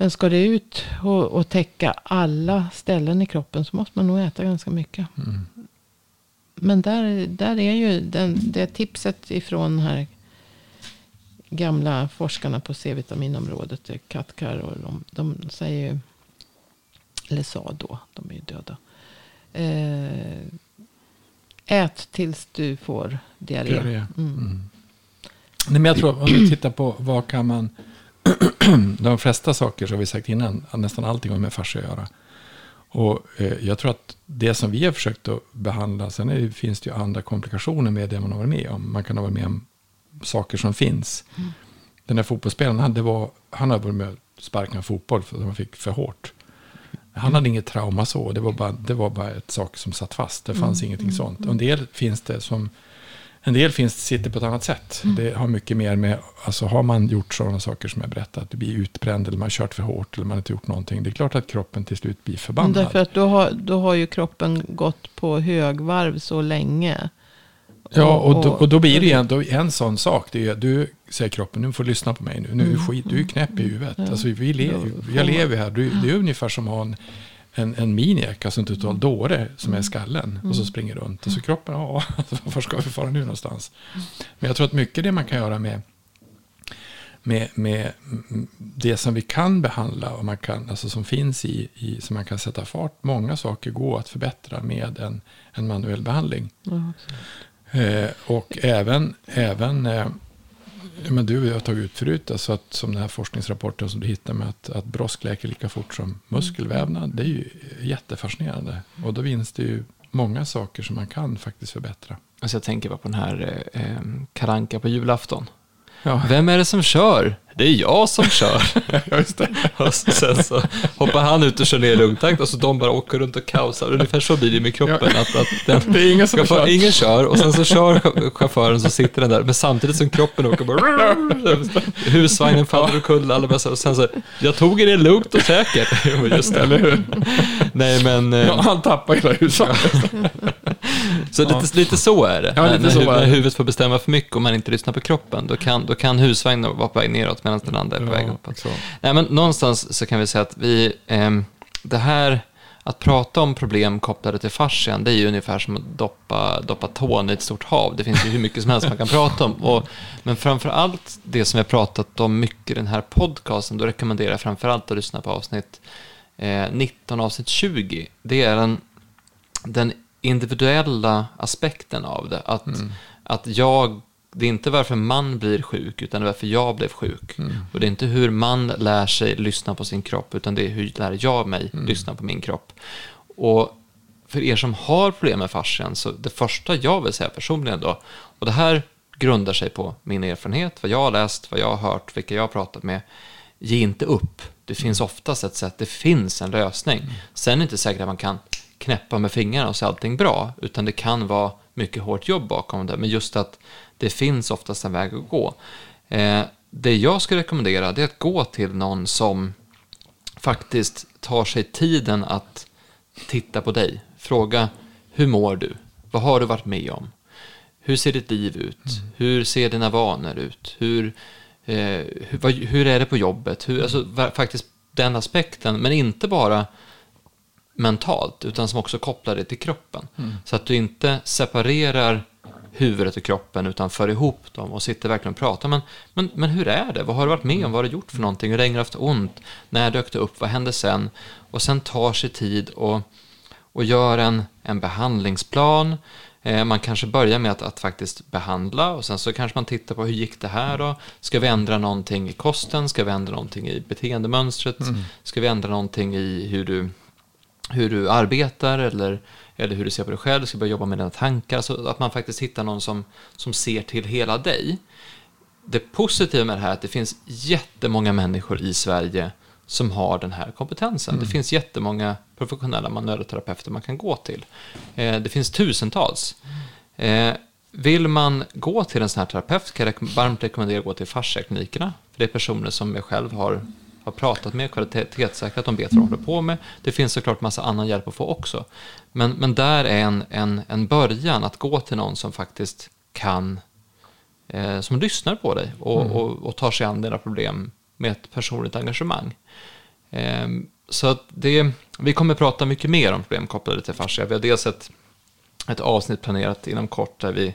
Men ska det ut och, och täcka alla ställen i kroppen så måste man nog äta ganska mycket. Mm. Men där, där är ju den, det tipset ifrån här gamla forskarna på C-vitaminområdet, Katkar och de, de säger ju, eller sa då, de är ju döda. Eh, ät tills du får diarré. Diarré. Mm. Mm. Nej, men jag tror, om vi tittar på vad kan man... de flesta saker, har vi sagt innan, att nästan allting har med fascia att göra. Och eh, jag tror att det som vi har försökt att behandla, sen är finns det ju andra komplikationer med det man har varit med om. Man kan ha varit med om saker som finns. Den där fotbollsspelaren, han, det var, han har varit med och sparkat en fotboll för att han fick för hårt. Han hade inget trauma så, det var bara, det var bara ett sak som satt fast. Det fanns ingenting sånt. Och en del finns det som en del finns, sitter på ett annat sätt. Det har mycket mer med, alltså har man gjort sådana saker som jag berättat, att du blir utbränd eller man har kört för hårt eller man har inte gjort någonting. Det är klart att kroppen till slut blir Men förbannad. därför att då har, då har ju kroppen gått på högvarv så länge. Ja, och då, och då blir det en, då, en sån sak. Det är, du säger kroppen, nu får du lyssna på mig nu. nu är skit, du är knäpp i huvudet. Ja. Alltså, vi le, Då får jag lever här. Du, det är ungefär som att ha en, en, en miniack, alltså en total dåre som är i skallen. Och så springer runt. Och så kroppen, ja, alltså, var ska vi fara nu någonstans? Men jag tror att mycket det man kan göra med med, med mm, det som vi kan behandla och man kan, alltså som finns i, i, som man kan sätta fart. Många saker går att förbättra med en, en manuell behandling. Ja, Eh, och även, även eh, men du och jag har tagit ut förut, alltså att, som den här forskningsrapporten som du hittar med att, att brosk läker lika fort som muskelvävnad. Det är ju jättefascinerande. Och då finns det ju många saker som man kan faktiskt förbättra. Alltså jag tänker bara på den här eh, eh, karanka på julafton. Ja, Vem är det som kör? Det är jag som kör. just och sen så hoppar han ut och kör ner i lugntakt och så de bara åker runt och kaosar. Ungefär så blir det med kroppen. Att, att den, Det är ingen som kör. ingen kör och sen så kör chauffören så sitter den där. Men samtidigt som kroppen åker bara... Husvagnen faller omkull. Alla bara så, och sen så, jag tog det lugnt och säkert. Just det. Eller hur? Nej men... eh, Ja, han tappar hela huset. Så lite, lite så är det. Ja, lite när, så när, är det. huvudet får bestämma för mycket och man inte lyssnar på kroppen, då kan, då kan husvagnen vara på väg neråt medan den andra är på väg Ja, uppåt. så. Nej, men någonstans så kan vi säga att vi, ehm, det här, att prata om problem kopplade till fascian, det är ju ungefär som att doppa, doppa tån i ett stort hav. Det finns ju hur mycket som helst man kan prata om. Och, men framför allt det som vi har pratat om mycket i den här podcasten, då rekommenderar jag framför allt att lyssna på avsnitt eh, 19, avsnitt 20. Det är den, den individuella aspekten av det. Att, att jag, det är inte varför man blir sjuk, utan varför jag blev sjuk. Och det är inte hur man lär sig lyssna på sin kropp, utan det är hur lär jag mig lyssna på min kropp. Och för er som har problem med fascian, så det första jag vill säga personligen då, och det här grundar sig på min erfarenhet, vad jag har läst, vad jag har hört, vilka jag har pratat med. Ge inte upp. Det finns oftast ett sätt, det finns en lösning. Sen är det inte säkert att man kan knäppa med fingrarna och se allting bra, utan det kan vara mycket hårt jobb bakom det. Men just att det finns oftast en väg att gå. Eh, det jag skulle rekommendera det är att gå till någon som faktiskt tar sig tiden att titta på dig. Fråga, hur mår du? Vad har du varit med om? Hur ser ditt liv ut? Hur ser dina vanor ut? Hur, eh, hur, vad, hur är det på jobbet? Hur, alltså, faktiskt den aspekten, men inte bara mentalt, utan som också kopplar det till kroppen. Så att du inte separerar huvudet och kroppen, utan för ihop dem och sitter verkligen och pratar. Men, men, men hur är det? Vad har du varit med om? Vad har du gjort för någonting? Hur länge har du haft ont? När dök det upp? Vad hände sen? Och sen tar sig tid och, och gör en, en behandlingsplan. Eh, man kanske börjar med att, att faktiskt behandla och sen så kanske man tittar på hur gick det här då? Ska vi ändra någonting i kosten? Ska vi ändra någonting i beteendemönstret? Mm. Ska vi ändra någonting i hur du, hur du arbetar eller, eller hur du ser på dig själv? Ska börja jobba med dina tankar? Så att man faktiskt hittar någon som, som ser till hela dig. Det positiva med det här är att det finns jättemånga människor i Sverige som har den här kompetensen. Mm. Det finns jättemånga professionella manöverterapeuter man kan gå till. Eh, det finns tusentals. Eh, vill man gå till en sån här terapeut kan jag varmt rekommendera att gå till fasciaklinikerna. För det är personer som jag själv har, har pratat med, kvalitetssäkrat, de vet vad de håller på med. Det finns såklart massa annan hjälp att få också. Men, men där är en, en, en början att gå till någon som faktiskt kan, eh, som lyssnar på dig och, mm. och, och tar sig an dina problem med ett personligt engagemang. Ehm, så det, vi kommer prata mycket mer om problem kopplade till fascia. Vi har dels ett, ett avsnitt planerat inom kort där vi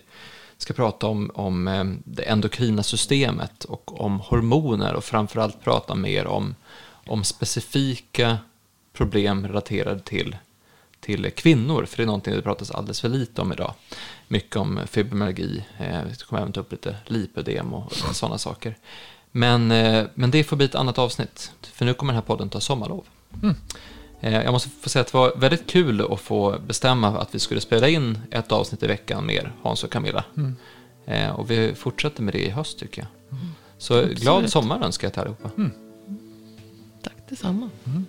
ska prata om, om eh, det endokrina systemet och om hormoner och framförallt prata mer om, om specifika problem relaterade till, till kvinnor, för det är någonting det pratas alldeles för lite om idag. Mycket om fibromyalgi, eh, vi kommer även ta upp lite lipödem och sådana saker. Men, eh, men det får bli ett annat avsnitt, för nu kommer den här podden ta sommarlov. Mm. Eh, jag måste få säga att det var väldigt kul att få bestämma att vi skulle spela in ett avsnitt i veckan med Hans och Camilla. Mm. Eh, och vi fortsätter med det i höst tycker jag. Mm. Så Absolut. glad sommar önskar jag till allihopa. Mm. Tack detsamma. Mm.